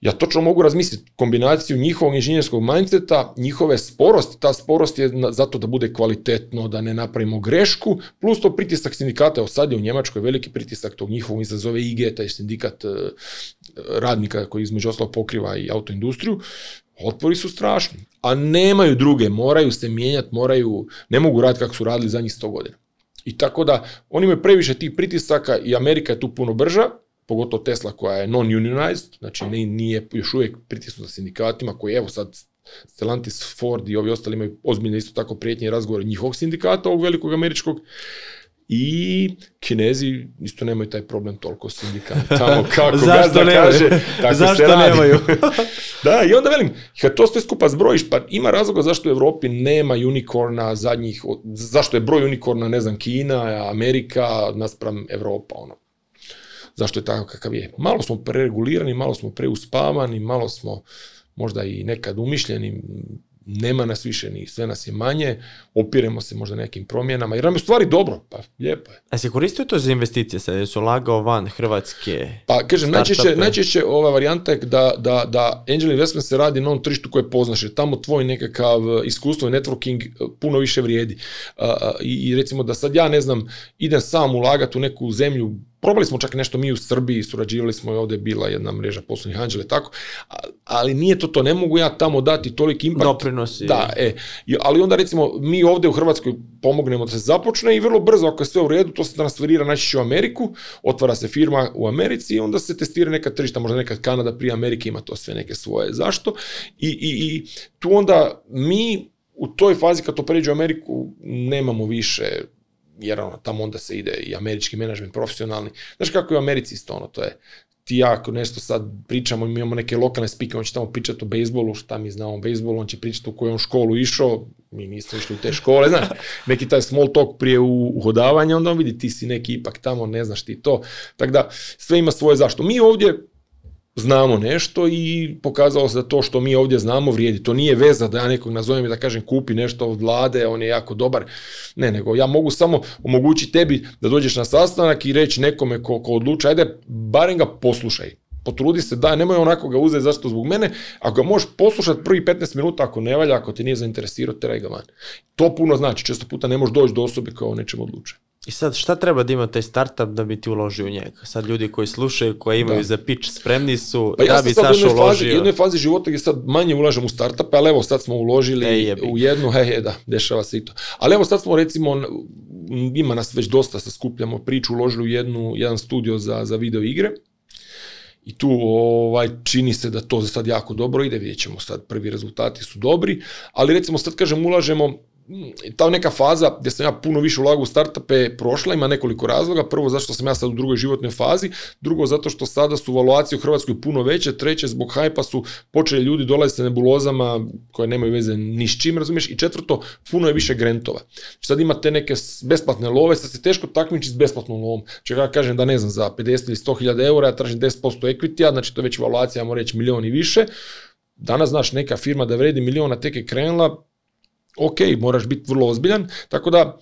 ja točno mogu razmisliti kombinaciju njihovog inženjerskog mindseta, njihove sporosti, ta sporost je zato da bude kvalitetno, da ne napravimo grešku, plus to pritisak sindikata, sad je u Njemačkoj veliki pritisak tog njihovog izazove IG, taj sindikat e, radnika koji između ostalog pokriva i autoindustriju, otpori su strašni, a nemaju druge, moraju se mijenjati, moraju, ne mogu raditi kako su radili zadnjih 100 godina. I tako da, oni imaju previše tih pritisaka i Amerika je tu puno brža, pogotovo Tesla koja je non-unionized, znači nije još uvijek pritisnuta sindikatima koji evo sad Stellantis, Ford i ovi ostali imaju ozbiljne isto tako prijetnje razgovore njihovog sindikata, ovog velikog američkog, i Kinezi isto nemaju taj problem toliko sindikata. Tamo [laughs] kako kaže, [laughs] Zašto se nemaju? [laughs] da, i onda velim, kad to sve skupa zbrojiš, pa ima razloga zašto u Europi nema unikorna zadnjih, zašto je broj unikorna, ne znam, Kina, Amerika, naspram Evropa, ono zašto je tako kakav je. Malo smo preregulirani, malo smo preuspavani, malo smo možda i nekad umišljeni, nema nas više ni sve nas je manje, opiremo se možda nekim promjenama, jer nam je stvari dobro, pa lijepo je. A se koristio to za investicije, sad su lagao van Hrvatske? Pa kažem, najčešće, ova varijanta je da, da, angel investment se radi na onom tržištu koje poznaš, jer tamo tvoj nekakav eh, iskustvo i networking eh, puno više vrijedi. I, I recimo da sad ja ne znam, idem sam ulagati u neku zemlju probali smo čak nešto mi u Srbiji, surađivali smo i ovdje je bila jedna mreža poslovnih anđela tako, ali nije to to, ne mogu ja tamo dati toliki impact. Da, e, ali onda recimo mi ovdje u Hrvatskoj pomognemo da se započne i vrlo brzo ako je sve u redu, to se transferira naći u Ameriku, otvara se firma u Americi i onda se testira neka tržišta, možda neka Kanada prije Amerike ima to sve neke svoje. Zašto? I, i, i tu onda mi u toj fazi kad to pređe u Ameriku nemamo više jer ono, tamo onda se ide i američki menadžment profesionalni. Znaš kako je u Americi isto ono, to je ti ja ako nešto sad pričamo, mi imamo neke lokalne spike, on će tamo pričati o bejsbolu, šta mi znamo o bejsbolu, on će pričati u koju školu išao, mi nismo išli u te škole, znaš, [laughs] neki taj small talk prije uhodavanja, onda on vidi ti si neki ipak tamo, ne znaš ti to, tako da sve ima svoje zašto. Mi ovdje znamo nešto i pokazalo se da to što mi ovdje znamo vrijedi. To nije veza da ja nekog nazovem i da kažem kupi nešto od vlade, on je jako dobar. Ne, nego ja mogu samo omogućiti tebi da dođeš na sastanak i reći nekome ko, ko odluča, ajde, barem ga poslušaj. Potrudi se, da, nemoj onako ga uzeti, zašto zbog mene. Ako ga možeš poslušati prvi 15 minuta, ako ne valja, ako te nije zainteresirao, teraj ga van. To puno znači, često puta ne možeš doći do osobe koja o nečem odlučuje. I sad šta treba da ima taj startup da bi ti uložio u njega? Sad ljudi koji slušaju, koji imaju za pitch, spremni su pa da bi Saša uložio. u jednoj fazi života gdje sad manje ulažem u startupe, ali evo sad smo uložili e, u jednu, he, he, da, dešava se i to. Ali evo sad smo recimo, ima nas već dosta, sa skupljamo priču, uložili u jednu, jedan studio za, za video igre. I tu ovaj, čini se da to za sad jako dobro ide, vidjet ćemo sad, prvi rezultati su dobri, ali recimo sad kažem ulažemo ta neka faza gdje sam ja puno više ulagao u startupe prošla, ima nekoliko razloga. Prvo, zašto sam ja sad u drugoj životnoj fazi. Drugo, zato što sada su valuacije u Hrvatskoj puno veće. Treće, zbog hajpa su počeli ljudi dolaziti s nebulozama koje nemaju veze ni s čim, razumiješ? I četvrto, puno je više grentova. Znači, sad imate neke besplatne love, sad se teško takmiči s besplatnom lovom. Če ja kažem da ne znam, za 50 ili 100 hiljada eura ja tražim 10% equity znači to je već valuacija, ja reći i više. Danas, znaš, neka firma da vredi miliona tek je krenula, ok, moraš biti vrlo ozbiljan, tako da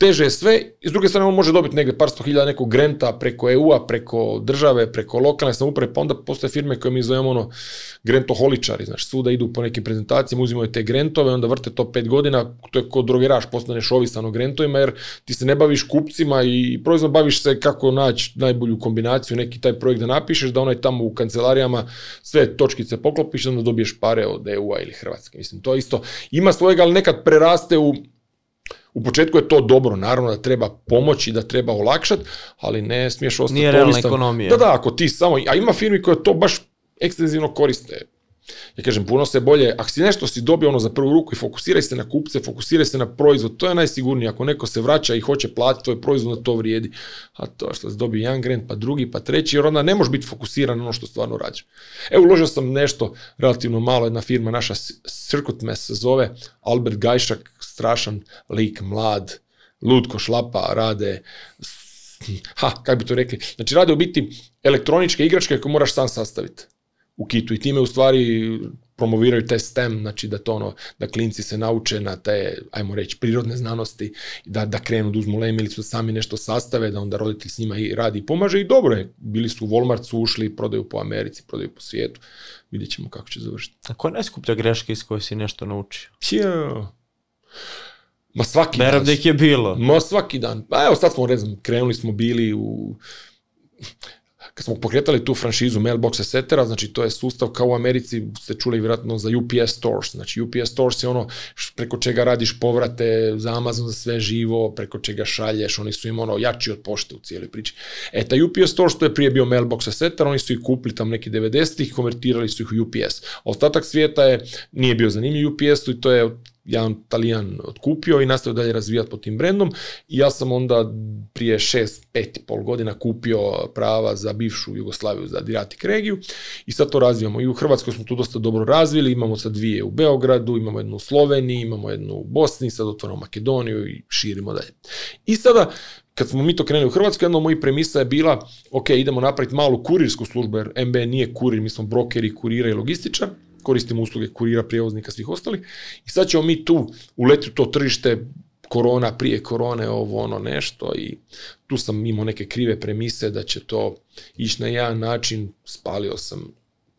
teže je sve i s druge strane on može dobiti negdje par sto hiljada nekog grenta preko EU-a, preko države, preko lokalne samouprave, pa onda postoje firme koje mi zovemo ono grentoholičari, znaš, suda idu po nekim prezentacijama, uzimaju te grentove, onda vrte to pet godina, to je kod drogeraš, postaneš ovisan o grentovima jer ti se ne baviš kupcima i proizvodno baviš se kako naći najbolju kombinaciju, neki taj projekt da napišeš, da onaj tamo u kancelarijama sve točkice poklopiš, onda dobiješ pare od EU-a ili Hrvatske. Mislim, to isto ima svojega, ali nekad preraste u u početku je to dobro, naravno da treba pomoći, da treba olakšati, ali ne smiješ ostati Nije realna ekonomija. Da, da, ako ti samo, a ima firmi koje to baš ekstenzivno koriste. Ja kažem, puno se bolje, ako si nešto si dobio ono za prvu ruku i fokusiraj se na kupce, fokusiraj se na proizvod, to je najsigurnije. Ako neko se vraća i hoće platiti tvoj proizvod, onda to vrijedi. A to što si dobio jedan grant, pa drugi, pa treći, jer onda ne možeš biti fokusiran na ono što stvarno rađe. Evo, uložio sam nešto relativno malo, jedna firma naša, Circuit me se zove, Albert Gajšak, strašan lik, mlad, ludko šlapa, rade [laughs] ha, kako bi to rekli, znači rade u biti elektroničke igračke koje moraš sam sastaviti u i time u stvari promoviraju taj STEM, znači da to ono, da klinci se nauče na te, ajmo reći, prirodne znanosti, da, da krenu da uzmu lemilicu, da sami nešto sastave, da onda roditelj s njima i radi i pomaže i dobro je. Bili su u Walmart, su ušli, prodaju po Americi, prodaju po svijetu. Vidjet ćemo kako će završiti. A koja je najskuplja greška iz koje si nešto naučio? Ma svaki Naravno dan. je bilo. Ma svaki dan. Pa evo sad smo, ne krenuli smo bili u kad smo pokretali tu franšizu Mailbox etc., znači to je sustav kao u Americi ste čuli vjerojatno za UPS Stores, znači UPS Stores je ono preko čega radiš povrate za Amazon za sve živo, preko čega šalješ, oni su im ono jači od pošte u cijeloj priči. E, UPS Stores to je prije bio Mailbox etc., oni su ih kupili tam neki 90-ih i konvertirali su ih u UPS. Ostatak svijeta je, nije bio zanimljiv UPS-u i to je jedan talijan otkupio i nastavio dalje razvijati pod tim brendom i ja sam onda prije 6 pet i pol godina kupio prava za bivšu Jugoslaviju, za Adriatic regiju i sad to razvijamo i u Hrvatskoj smo tu dosta dobro razvili, imamo sad dvije u Beogradu, imamo jednu u Sloveniji, imamo jednu u Bosni, sad otvorimo Makedoniju i širimo dalje. I sada kad smo mi to krenuli u Hrvatskoj, jedna od premisa je bila, ok, idemo napraviti malu kurirsku službu, jer MB nije kurir, mi smo brokeri, kurira i logističar, koristimo usluge kurira, prijevoznika, svih ostalih. I sad ćemo mi tu uleti u to tržište korona, prije korone, ovo ono nešto i tu sam imao neke krive premise da će to ići na jedan način, spalio sam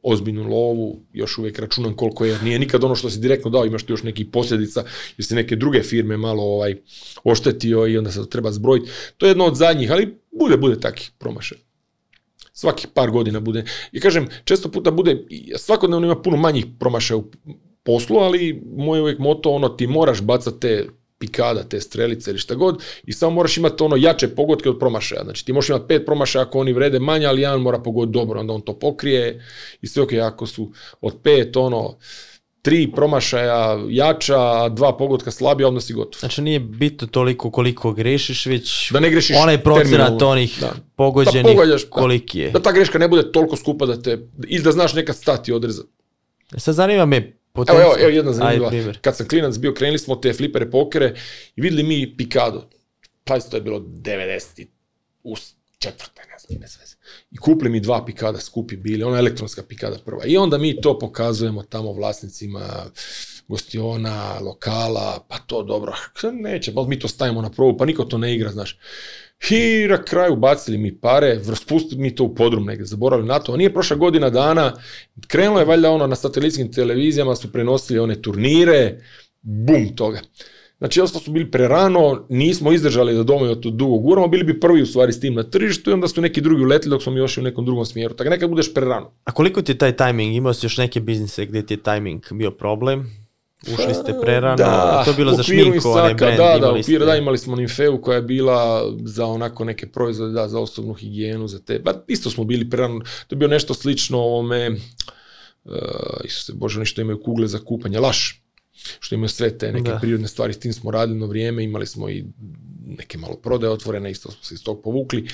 ozbiljnu lovu, još uvijek računam koliko je, nije nikad ono što si direktno dao, imaš tu još neki posljedica, jer si neke druge firme malo ovaj, oštetio i onda se to treba zbrojiti. To je jedno od zadnjih, ali bude, bude takih promašaja svakih par godina bude. I kažem, često puta bude, svakodnevno ima puno manjih promašaja u poslu, ali moj uvijek moto, ono, ti moraš bacati te pikada, te strelice ili šta god i samo moraš imati ono jače pogodke od promašaja. Znači ti možeš imati pet promašaja ako oni vrede manje, ali jedan mora pogoditi dobro, onda on to pokrije i sve ok, ako su od pet ono tri promašaja jača, dva pogotka slabija, onda si gotov. Znači nije bitno toliko koliko grešiš, već da ne grešiš onaj procenat onih da. pogođenih koliki je. Da, ta greška ne bude toliko skupa da te, I da znaš nekad stati odrezat. E, sad zanima me potencija. Evo, evo, jedna zanimljiva. Kad sam klinac bio, krenuli smo te flipere pokere i videli mi Picado. Pazi, to je bilo 90. u četvrte, ne znam, ne sve i kupli mi dva pikada skupi bili, ona elektronska pikada prva. I onda mi to pokazujemo tamo vlasnicima gostiona, lokala, pa to dobro, neće, mi to stavimo na probu, pa niko to ne igra, znaš. I na kraju bacili mi pare, spustili mi to u podrum negdje, zaboravili na to. A nije prošla godina dana, krenulo je valjda ono na satelitskim televizijama su prenosili one turnire, bum toga. Znači, jednostavno smo bili prerano, nismo izdržali da domaju to dugo guramo, bili bi prvi u stvari s tim na tržištu i onda su neki drugi uletili dok smo još u nekom drugom smjeru. Tako nekad budeš prerano. A koliko ti je taj timing? Imao si još neke biznise gdje ti je timing bio problem? Ušli ste prerano, da, to je bilo za Da, da, u Piru, da, imali smo Ninfeu koja je bila za onako neke proizvode, da, za osobnu higijenu, za te, ba, pa isto smo bili prerano, to je bilo nešto slično ovome, uh, Isuse Bože, nešto imaju kugle za kupanje, laš, što imaju sve te neke prirodne stvari, s tim smo radili na vrijeme, imali smo i neke malo prodaje otvorene, isto smo se iz tog povukli.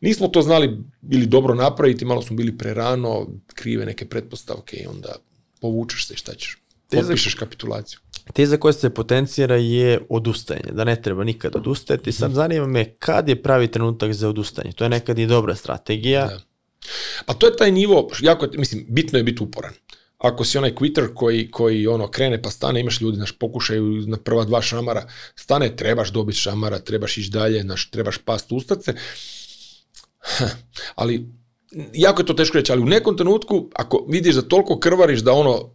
Nismo to znali ili dobro napraviti, malo smo bili prerano, krive neke pretpostavke i onda povučeš se i šta ćeš. Potpišeš kapitulaciju. Teza koja se potencira je odustajanje, da ne treba nikad odustajati. Sad mhm. zanima me kad je pravi trenutak za odustajanje. To je nekad i dobra strategija. A to je taj nivo, jako, mislim, bitno je biti uporan ako si onaj quitter koji, koji ono krene pa stane, imaš ljudi, naš pokušaju na prva dva šamara, stane, trebaš dobiti šamara, trebaš ići dalje, naš, trebaš past ustace. ali jako je to teško reći, ali u nekom trenutku ako vidiš da toliko krvariš da ono,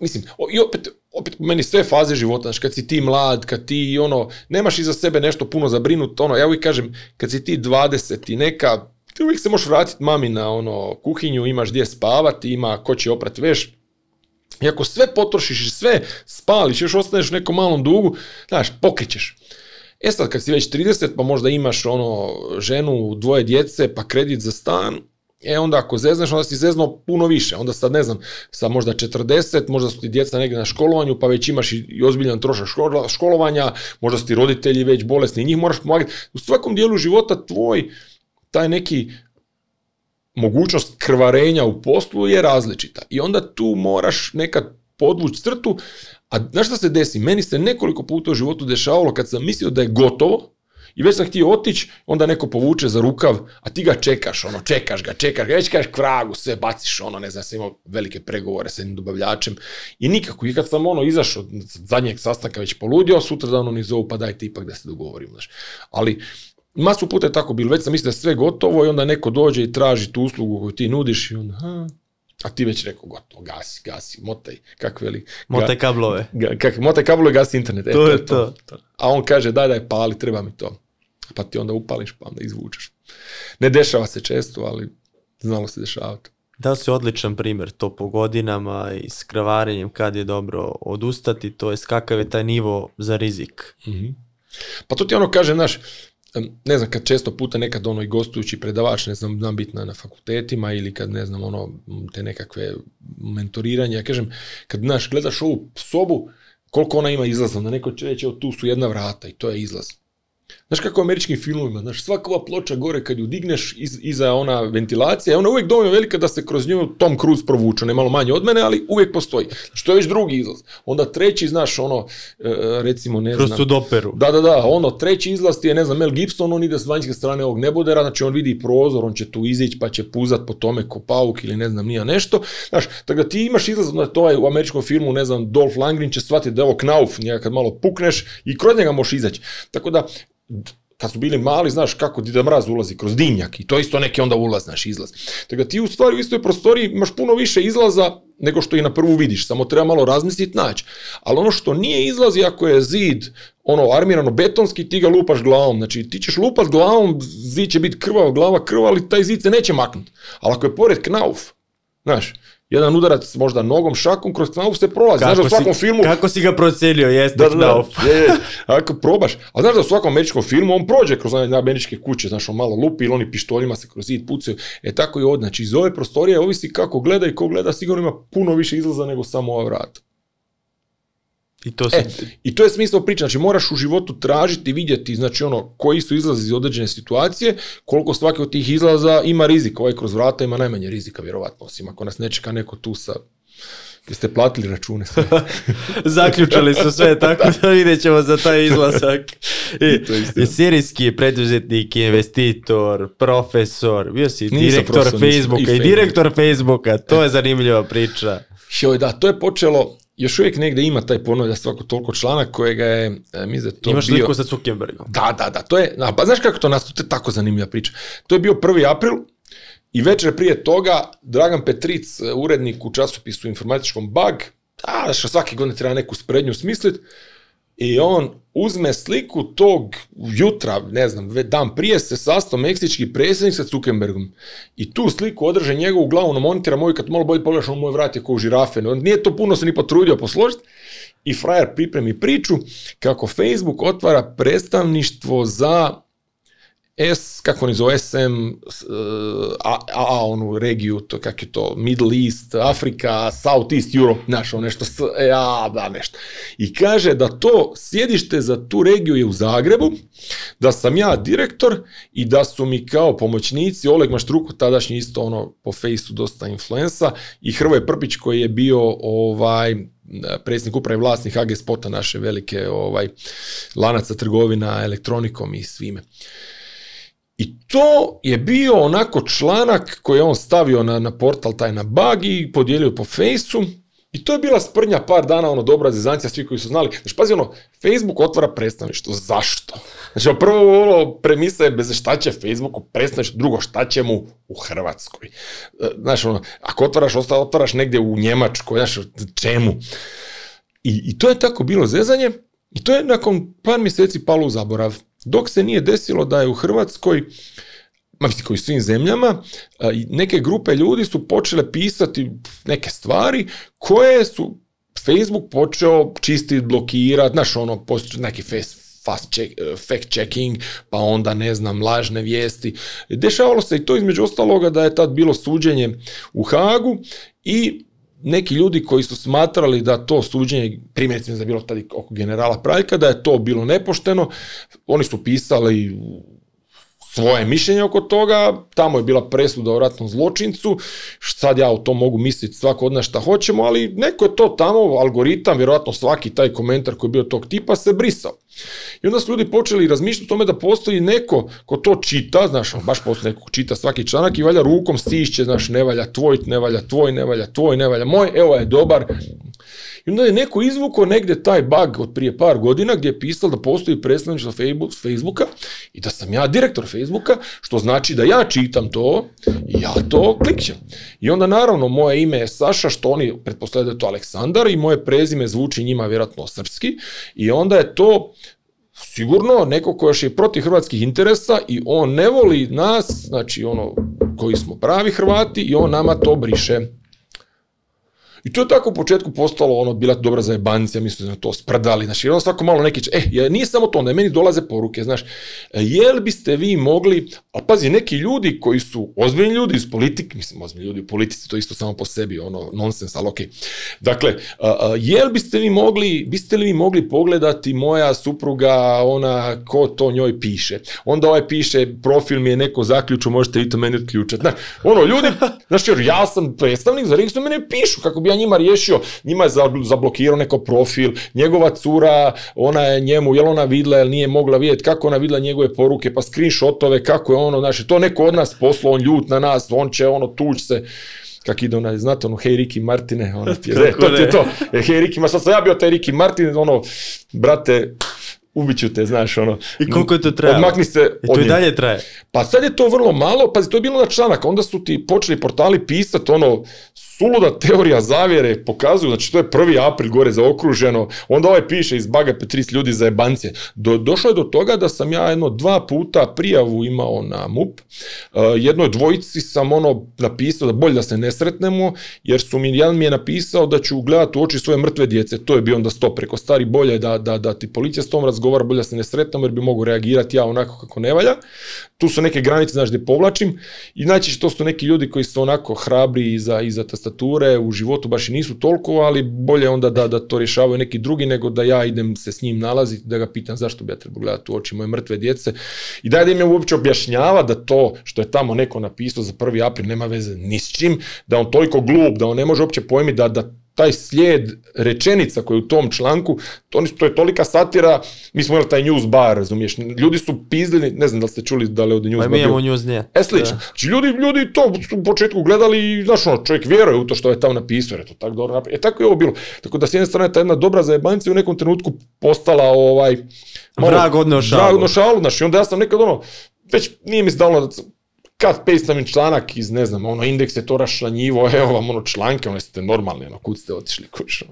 mislim, o, i opet, opet meni sve faze života, kad si ti mlad, kad ti ono, nemaš iza sebe nešto puno zabrinut, ono, ja uvijek kažem, kad si ti 20 i neka ti uvijek se možeš vratiti mami na ono kuhinju, imaš gdje spavati, ima ko će oprati veš. I ako sve potrošiš i sve spališ, još ostaneš u nekom malom dugu, znaš, pokrićeš. E sad, kad si već 30, pa možda imaš ono ženu, dvoje djece, pa kredit za stan, E onda ako zezneš, onda si zezno puno više. Onda sad ne znam, sad možda 40, možda su ti djeca negdje na školovanju, pa već imaš i ozbiljan trošak školovanja, možda su ti roditelji već bolesni i njih moraš pomagati. U svakom dijelu života tvoj taj neki mogućnost krvarenja u poslu je različita. I onda tu moraš nekad podvući crtu, a znaš šta se desi? Meni se nekoliko puta u životu dešavalo kad sam mislio da je gotovo, i već sam htio otići, onda neko povuče za rukav, a ti ga čekaš, ono, čekaš ga, čekaš ga, već kažeš kvragu, sve baciš, ono, ne znam, sam imao velike pregovore sa jednim dobavljačem i nikako. I kad sam, ono, izašao od zadnjeg sastanka već poludio, sutra ono oni zovu, pa daj ti ipak da se dogovorimo, znaš. Ali Masu puta je tako bilo, već sam mislio da je sve gotovo i onda neko dođe i traži tu uslugu koju ti nudiš i onda, a ti već rekao, gotovo, gasi, gasi, motaj, Kakve li... Motaj kablove. motaj kablove, gasi internet. E, to, to. A on kaže, daj, daj, pali, treba mi to. Pa ti onda upališ, pa onda izvučeš. Ne dešava se često, ali znalo se dešavati. Da se odličan primjer to po godinama i s kravarenjem kad je dobro odustati, to je kakav je taj nivo za rizik. Mhm. Pa to ti ono kaže, znaš, ne znam, kad često puta nekad ono i gostujući predavač, ne znam, znam bitna na fakultetima ili kad ne znam, ono, te nekakve mentoriranje, ja kažem, kad naš gledaš ovu sobu, koliko ona ima izlaza, da neko će reći, tu su jedna vrata i to je izlaz. Znaš kako u američkim filmovima, znaš, svaka ova ploča gore kad ju digneš iza ona ventilacija, ona uvijek dovoljno velika da se kroz nju Tom Cruise provuče, ne malo manje od mene, ali uvijek postoji. Što je već drugi izlaz. Onda treći, znaš, ono, e, recimo, ne znam. doperu. Da, da, da, ono, treći izlaz ti je, ne znam, Mel Gibson, on ide s vanjske strane ovog nebodera, znači on vidi prozor, on će tu izići pa će puzat po tome ko pauk ili ne znam, nija nešto. Znaš, tako da ti imaš izlaz na to u američkom filmu, ne znam, Dolph Langrin će shvatiti da je ovo knauf, kad malo pukneš i kroz njega možeš izaći. Tako da, kad su bili mali, znaš kako Dida Mraz ulazi kroz dimnjak i to isto neki onda ulaz, znaš, izlaz. Tako da ti u stvari u istoj prostoriji imaš puno više izlaza nego što i na prvu vidiš, samo treba malo razmisliti, naći. Ali ono što nije izlazi ako je zid ono armirano betonski, ti ga lupaš glavom. Znači ti ćeš lupat glavom, zid će biti krvava glava krva, ali taj zid se neće maknuti. Ali ako je pored knauf, znaš, jedan udarac možda nogom, šakom, kroz knauf se prolazi. Kako znaš u svakom si, filmu... Kako si ga procelio, jeste da, ako probaš. A znaš da u svakom američkom filmu on prođe kroz one američke kuće, znaš, on malo lupi ili oni pištoljima se kroz zid pucaju. E tako i od, znači iz ove prostorije ovisi kako gleda i ko gleda sigurno ima puno više izlaza nego samo ova vrata. I to, e, I to je smisla priče, znači moraš u životu tražiti i vidjeti znači ono, koji su izlazi iz određene situacije, koliko svaki od tih izlaza ima rizika, ovaj kroz vrata ima najmanje rizika vjerovatno, osim ako nas ne čeka neko tu sa Jeste platili račune sve? [laughs] Zaključili su sve, tako da vidjet ćemo za taj izlazak. [laughs] I, I sirijski preduzetnik, investitor, profesor, bio si direktor Facebooka i, direktor Facebooka, to je e. zanimljiva priča. Joj da, to je počelo, još uvijek negdje ima taj ponovlja svako toliko članak kojega je, e, mislim da to Imaš bio... Imaš sa Da, da, da, to je, pa znaš kako to nas, to je tako zanimljiva priča. To je bio 1. april i večer prije toga Dragan Petric, e, urednik u časopisu informatičkom Bug, što svaki godine treba neku sprednju smislit', i on uzme sliku tog jutra, ne znam, dan prije se sastao meksički predsjednik sa Zuckerbergom i tu sliku održe njegovu glavu na monitora moju, kad malo bolje pogledaš, on vrat je kao žirafe. On nije to puno se ni potrudio posložiti. I frajer pripremi priču kako Facebook otvara predstavništvo za s, kako oni zove, SM, a, a, onu regiju, to kak je to, Middle East, Afrika, South East Europe, našo ono nešto, s, e, da, nešto. I kaže da to sjedište za tu regiju je u Zagrebu, da sam ja direktor i da su mi kao pomoćnici Oleg Maštruko, tadašnji isto ono po fejsu dosta influensa, i Hrvoje Prpić koji je bio ovaj, predsjednik uprave vlasnih AG Spota, naše velike ovaj, lanaca trgovina elektronikom i svime. I to je bio onako članak koji je on stavio na, na portal taj na bug i podijelio po fejsu. I to je bila sprnja par dana, ono, dobra zezancija, svi koji su znali. Znači, pazi, ono, Facebook otvara predstavništvo. Zašto? Znači, ono, prvo, ono, premisa je bez šta će Facebooku predstavništvo, drugo, šta će mu u Hrvatskoj. E, ono, ako otvaraš, ostalo otvaraš negdje u Njemačkoj, znači čemu? I, I to je tako bilo zezanje i to je nakon par mjeseci palo u zaborav. Dok se nije desilo da je u Hrvatskoj kao i svim zemljama, neke grupe ljudi su počele pisati neke stvari koje su Facebook počeo čistiti, blokirati, znaš ono, neki fast e, fact checking, pa onda ne znam, lažne vijesti. Dešavalo se i to između ostaloga da je tad bilo suđenje u Hagu i neki ljudi koji su smatrali da to suđenje, primjerice za bilo tada oko generala Praljka, da je to bilo nepošteno, oni su pisali svoje mišljenje oko toga, tamo je bila presuda o ratnom zločincu, sad ja o to mogu misliti svako od nas šta hoćemo, ali neko je to tamo, algoritam, vjerojatno svaki taj komentar koji je bio tog tipa se brisao. I onda su ljudi počeli razmišljati o tome da postoji neko ko to čita, znaš, ono, baš postoji neko ko čita svaki članak i valja rukom sišće, znaš, ne valja tvoj, ne valja tvoj, ne valja tvoj, ne valja moj, evo je dobar, i onda je neko izvukao negdje taj bug od prije par godina gdje je pisalo da postoji predstavništvo Facebooka i da sam ja direktor Facebooka, što znači da ja čitam to i ja to klikćem. I onda naravno moje ime je Saša, što oni pretpostavljaju da je to Aleksandar i moje prezime zvuči njima vjerojatno srpski i onda je to sigurno neko ko još je protiv hrvatskih interesa i on ne voli nas, znači ono koji smo pravi Hrvati i on nama to briše. I to je tako u početku postalo ono, bila dobra za jebancija, mi smo to sprdali, znači, ono svako malo neki, e, eh, nije samo to, ne, meni dolaze poruke, znaš, e, jel biste vi mogli, a pazi, neki ljudi koji su ozbiljni ljudi iz politike, mislim, ozbiljni ljudi u politici, to isto samo po sebi, ono, nonsens, ali okej. Dakle, jel biste vi mogli, biste li vi mogli pogledati moja supruga, ona, ko to njoj piše? Onda ovaj piše, profil mi je neko zaključio, možete i to meni odključati. ono, ljudi, [laughs] znaš, jer ja sam predstavnik, za mene pišu, kako bi ja njima riješio, njima je zablokirao neko profil, njegova cura, ona je njemu, jel ona vidla, jel nije mogla vidjeti, kako ona vidla njegove poruke, pa screenshotove, kako je ono, znači, to neko od nas poslo, on ljut na nas, on će ono tuć se kak ide onaj, znate ono, hej Riki Martine, ono ti je, [laughs] to ti je to, e, hej Riki, ma sad sam ja bio taj Riki Martin, ono, brate, ubit ću te, znaš, ono. I koliko to trajalo? Odmakni se to od i dalje traje? Pa sad je to vrlo malo, pazi, to je bilo na članak, onda su ti počeli portali pisati, ono, suluda teorija zavjere pokazuju, znači to je prvi april gore zaokruženo, onda ovaj piše iz baga 30 ljudi za jebance. Do, došlo je do toga da sam ja jedno dva puta prijavu imao na MUP, e, jednoj dvojici sam ono napisao da bolje da se ne sretnemo, jer su mi, jedan mi je napisao da ću gledati u oči svoje mrtve djece, to je bio onda stop, preko stari bolje da, da, da ti policija s tom razgovara, bolje da se ne sretnemo jer bi mogu reagirati ja onako kako ne valja tu su neke granice, znaš, gdje povlačim i znači to su neki ljudi koji su onako hrabri iza, iza tastature, u životu baš i nisu toliko, ali bolje onda da, da to rješavaju neki drugi nego da ja idem se s njim nalaziti, da ga pitam zašto bi ja trebao gledati u oči moje mrtve djece i da im je uopće objašnjava da to što je tamo neko napisao za prvi april nema veze ni s čim, da on toliko glup, da on ne može uopće pojmiti da, da taj slijed rečenica koji je u tom članku, to, to je tolika satira, mi smo imali taj news bar, razumiješ, ljudi su pizdili, ne znam da li ste čuli da li od news pa bar mi news nije. E slično, znači ljudi, ljudi to su u početku gledali i znaš ono, čovjek vjeruje u to što je tamo napisao, to tako dobro napisao, e, tako je ovo bilo. Tako da s jedne strane ta jedna dobra je u nekom trenutku postala ovaj... Malo, vrag šalu. Vrag šalu, onda ja sam nekad ono, već nije mi se da kad im članak iz, ne znam, ono, indeks je to rašlanjivo, [laughs] evo vam ono članke, ono ste normalni, ono, kud ste otišli, kuš.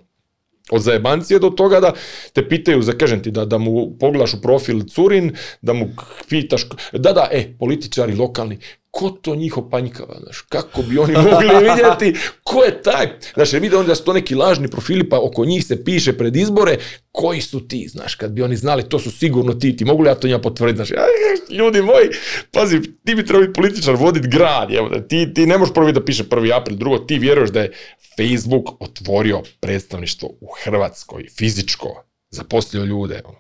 Od zajebancije do toga da te pitaju, za kažem ti, da, da mu poglašu profil Curin, da mu pitaš, da, da, e, političari lokalni, ko to njih opanjkava, znaš, kako bi oni mogli [laughs] vidjeti ko je taj. Znaš, vidi vide oni da su to neki lažni profili, pa oko njih se piše pred izbore, koji su ti, znaš, kad bi oni znali, to su sigurno ti, ti mogu li ja to njima potvrditi, znaš, ljudi moji, pazi, ti bi trebali političar, vodit grad, evo, da ti, ti ne možeš prvi da piše 1. april, drugo, ti vjeruješ da je Facebook otvorio predstavništvo u Hrvatskoj, fizičko, zaposlio ljude, ono.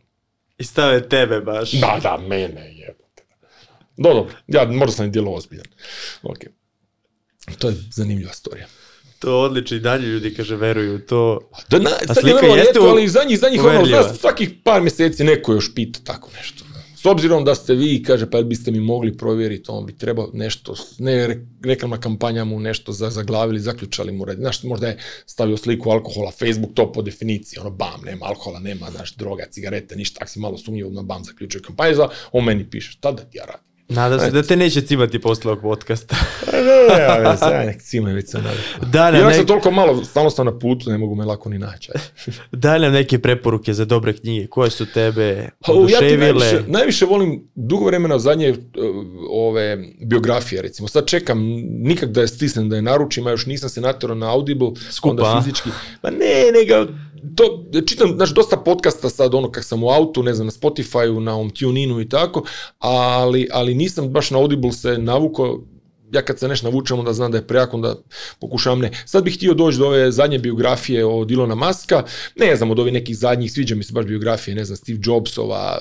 I stave tebe baš. Da, da, mene je. Do, dobro, ja možda sam i djelo ozbiljan. Ok. To je zanimljiva storija. To odlično i dalje ljudi, kaže, veruju to. Da, na, A je jeste u... ali za njih, za njih ono, znaš, svakih par mjeseci neko još pita tako nešto. S obzirom da ste vi, kaže, pa biste mi mogli provjeriti, on bi trebao nešto, ne reklamna kampanja mu nešto za, zaglavili, zaključali mu, radi. znaš, možda je stavio sliku alkohola, Facebook to po definiciji, ono, bam, nema alkohola, nema, znaš, droga, cigareta, ništa, tak si malo sumnjivo, na bam, zaključuje kampanju, za, on meni piše, tada, ja Nadam se da te neće cimati posle ovog podcasta. ne, ne, ja, nek već Da, ja sam toliko malo, stalno sam na putu, ne mogu me lako ni naći. [laughs] Daj nam neke preporuke za dobre knjige. Koje su tebe pa, oduševile? Ja najviše, najviše, volim dugo vremena zadnje e, ove biografije, recimo. Sad čekam nikak da je stisnem, da je naručim, a još nisam se natjer'o na Audible. Skupa? Onda fizički. Pa ne, ne to čitam, znaš, dosta podcasta sad, ono, kak sam u autu, ne znam, na Spotify-u, na ovom TuneIn-u i tako, ali, ali nisam baš na Audible se navuko, ja kad se nešto navučem, onda znam da je prejak, onda pokušavam ne. Sad bih htio doći do ove zadnje biografije od Ilona Maska, ne znam, od ovih nekih zadnjih, sviđa mi se baš biografije, ne znam, Steve Jobsova,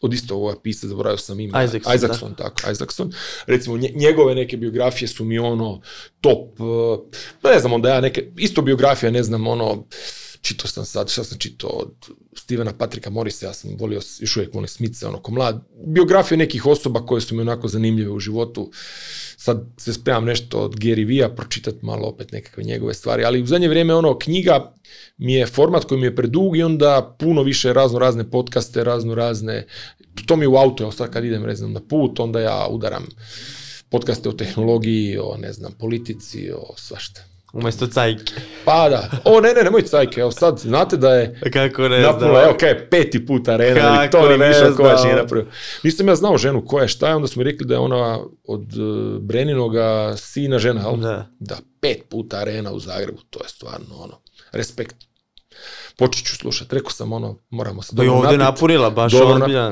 od isto ova pisa, zaboravio sam ime. Isaacson, Isaacson tako, Isaacson. Recimo, njegove neke biografije su mi ono top, eh, pa ne znam, onda ja neke, isto biografija, ne znam, ono, čitao sam sad, šta sam čitao od Stevena Patrika Morisa, ja sam volio još uvijek volim Smica, ono ko mlad, biografije nekih osoba koje su mi onako zanimljive u životu, sad se spremam nešto od Gary Vee-a, pročitat malo opet nekakve njegove stvari, ali u zadnje vrijeme ono knjiga mi je format koji mi je predug i onda puno više razno razne podcaste, razno razne, to mi u auto je kad idem reznam, na put, onda ja udaram podcaste o tehnologiji, o ne znam, politici, o svašta umjesto cajke. Pa da. O, ne, ne, nemoj cajke. Evo sad, znate da je... Kako ne Evo, kaj je peti put arena. to ne napravio. Nisam ja znao ženu koja je šta je. Onda smo rekli da je ona od e, Breninoga sina žena. Da. pet puta arena u Zagrebu. To je stvarno ono. Respekt. Počet ću slušat, Rekao sam ono, moramo se dobro ovdje napurila, baš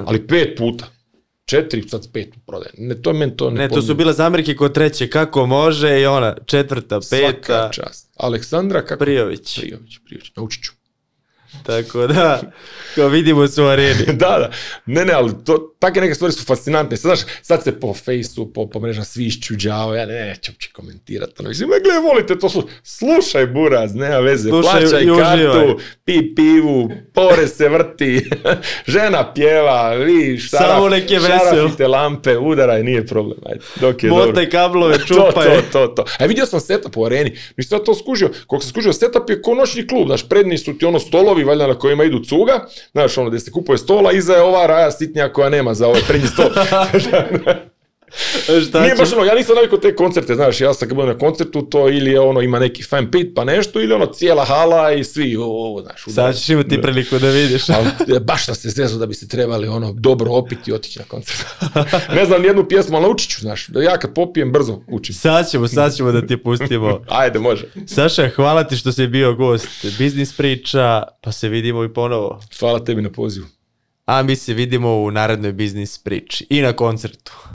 Ali pet puta četiri, sad pet prodaje. Ne, to meni to ne Ne, to su bile zamirke kod treće, kako može i ona, četvrta, peta. Svaka čast. Aleksandra kako? Prijović. Prijović, Prijović, naučit ću. Tako da, kao vidimo se u areni. [laughs] da, da. Ne, ne, ali to, take neke stvari su fascinantne. Sad, znaš, sad se po fejsu, po, po mrežama svi ja ne, neću uopće komentirati. Ono, mislim, gle, volite to slušaj. Slušaj, buraz, nema veze, slušaj, plaćaj kartu, pi pivu, pore se vrti, [laughs] žena pjeva, vi šaraf, Samo šarafite lampe, udaraj, nije problem. Ajde, dok je Bote dobro. kablove, [laughs] čupaj. to, to, to, to. A vidio sam setup u areni. sad to skužio. Koliko sam skužio, setup je ko klub. Znaš, predni su ti ono stolovi, valjda na kojima idu cuga, znaš ono gdje se kupuje stola, iza je ova raja sitnija koja nema za ovaj prednji stol. [laughs] [laughs] [laughs] E, šta baš ono, ja nisam navikao te koncerte, znaš, ja sam kad budem na koncertu, to ili je ono, ima neki fan pit pa nešto, ili ono cijela hala i svi ovo, znaš. Sad ćeš imati priliku da vidiš. Al, e, baš sam se zezo da bi se trebali ono, dobro opiti i otići na koncert. [laughs] ne znam jednu pjesmu, ali učit ću, znaš, ja kad popijem brzo učim. Sad ćemo, sad ćemo da ti pustimo. [laughs] Ajde, može. Saša, hvala ti što si bio gost. Biznis priča, pa se vidimo i ponovo. Hvala tebi na pozivu. A mi se vidimo u narednoj biznis priči i na koncertu.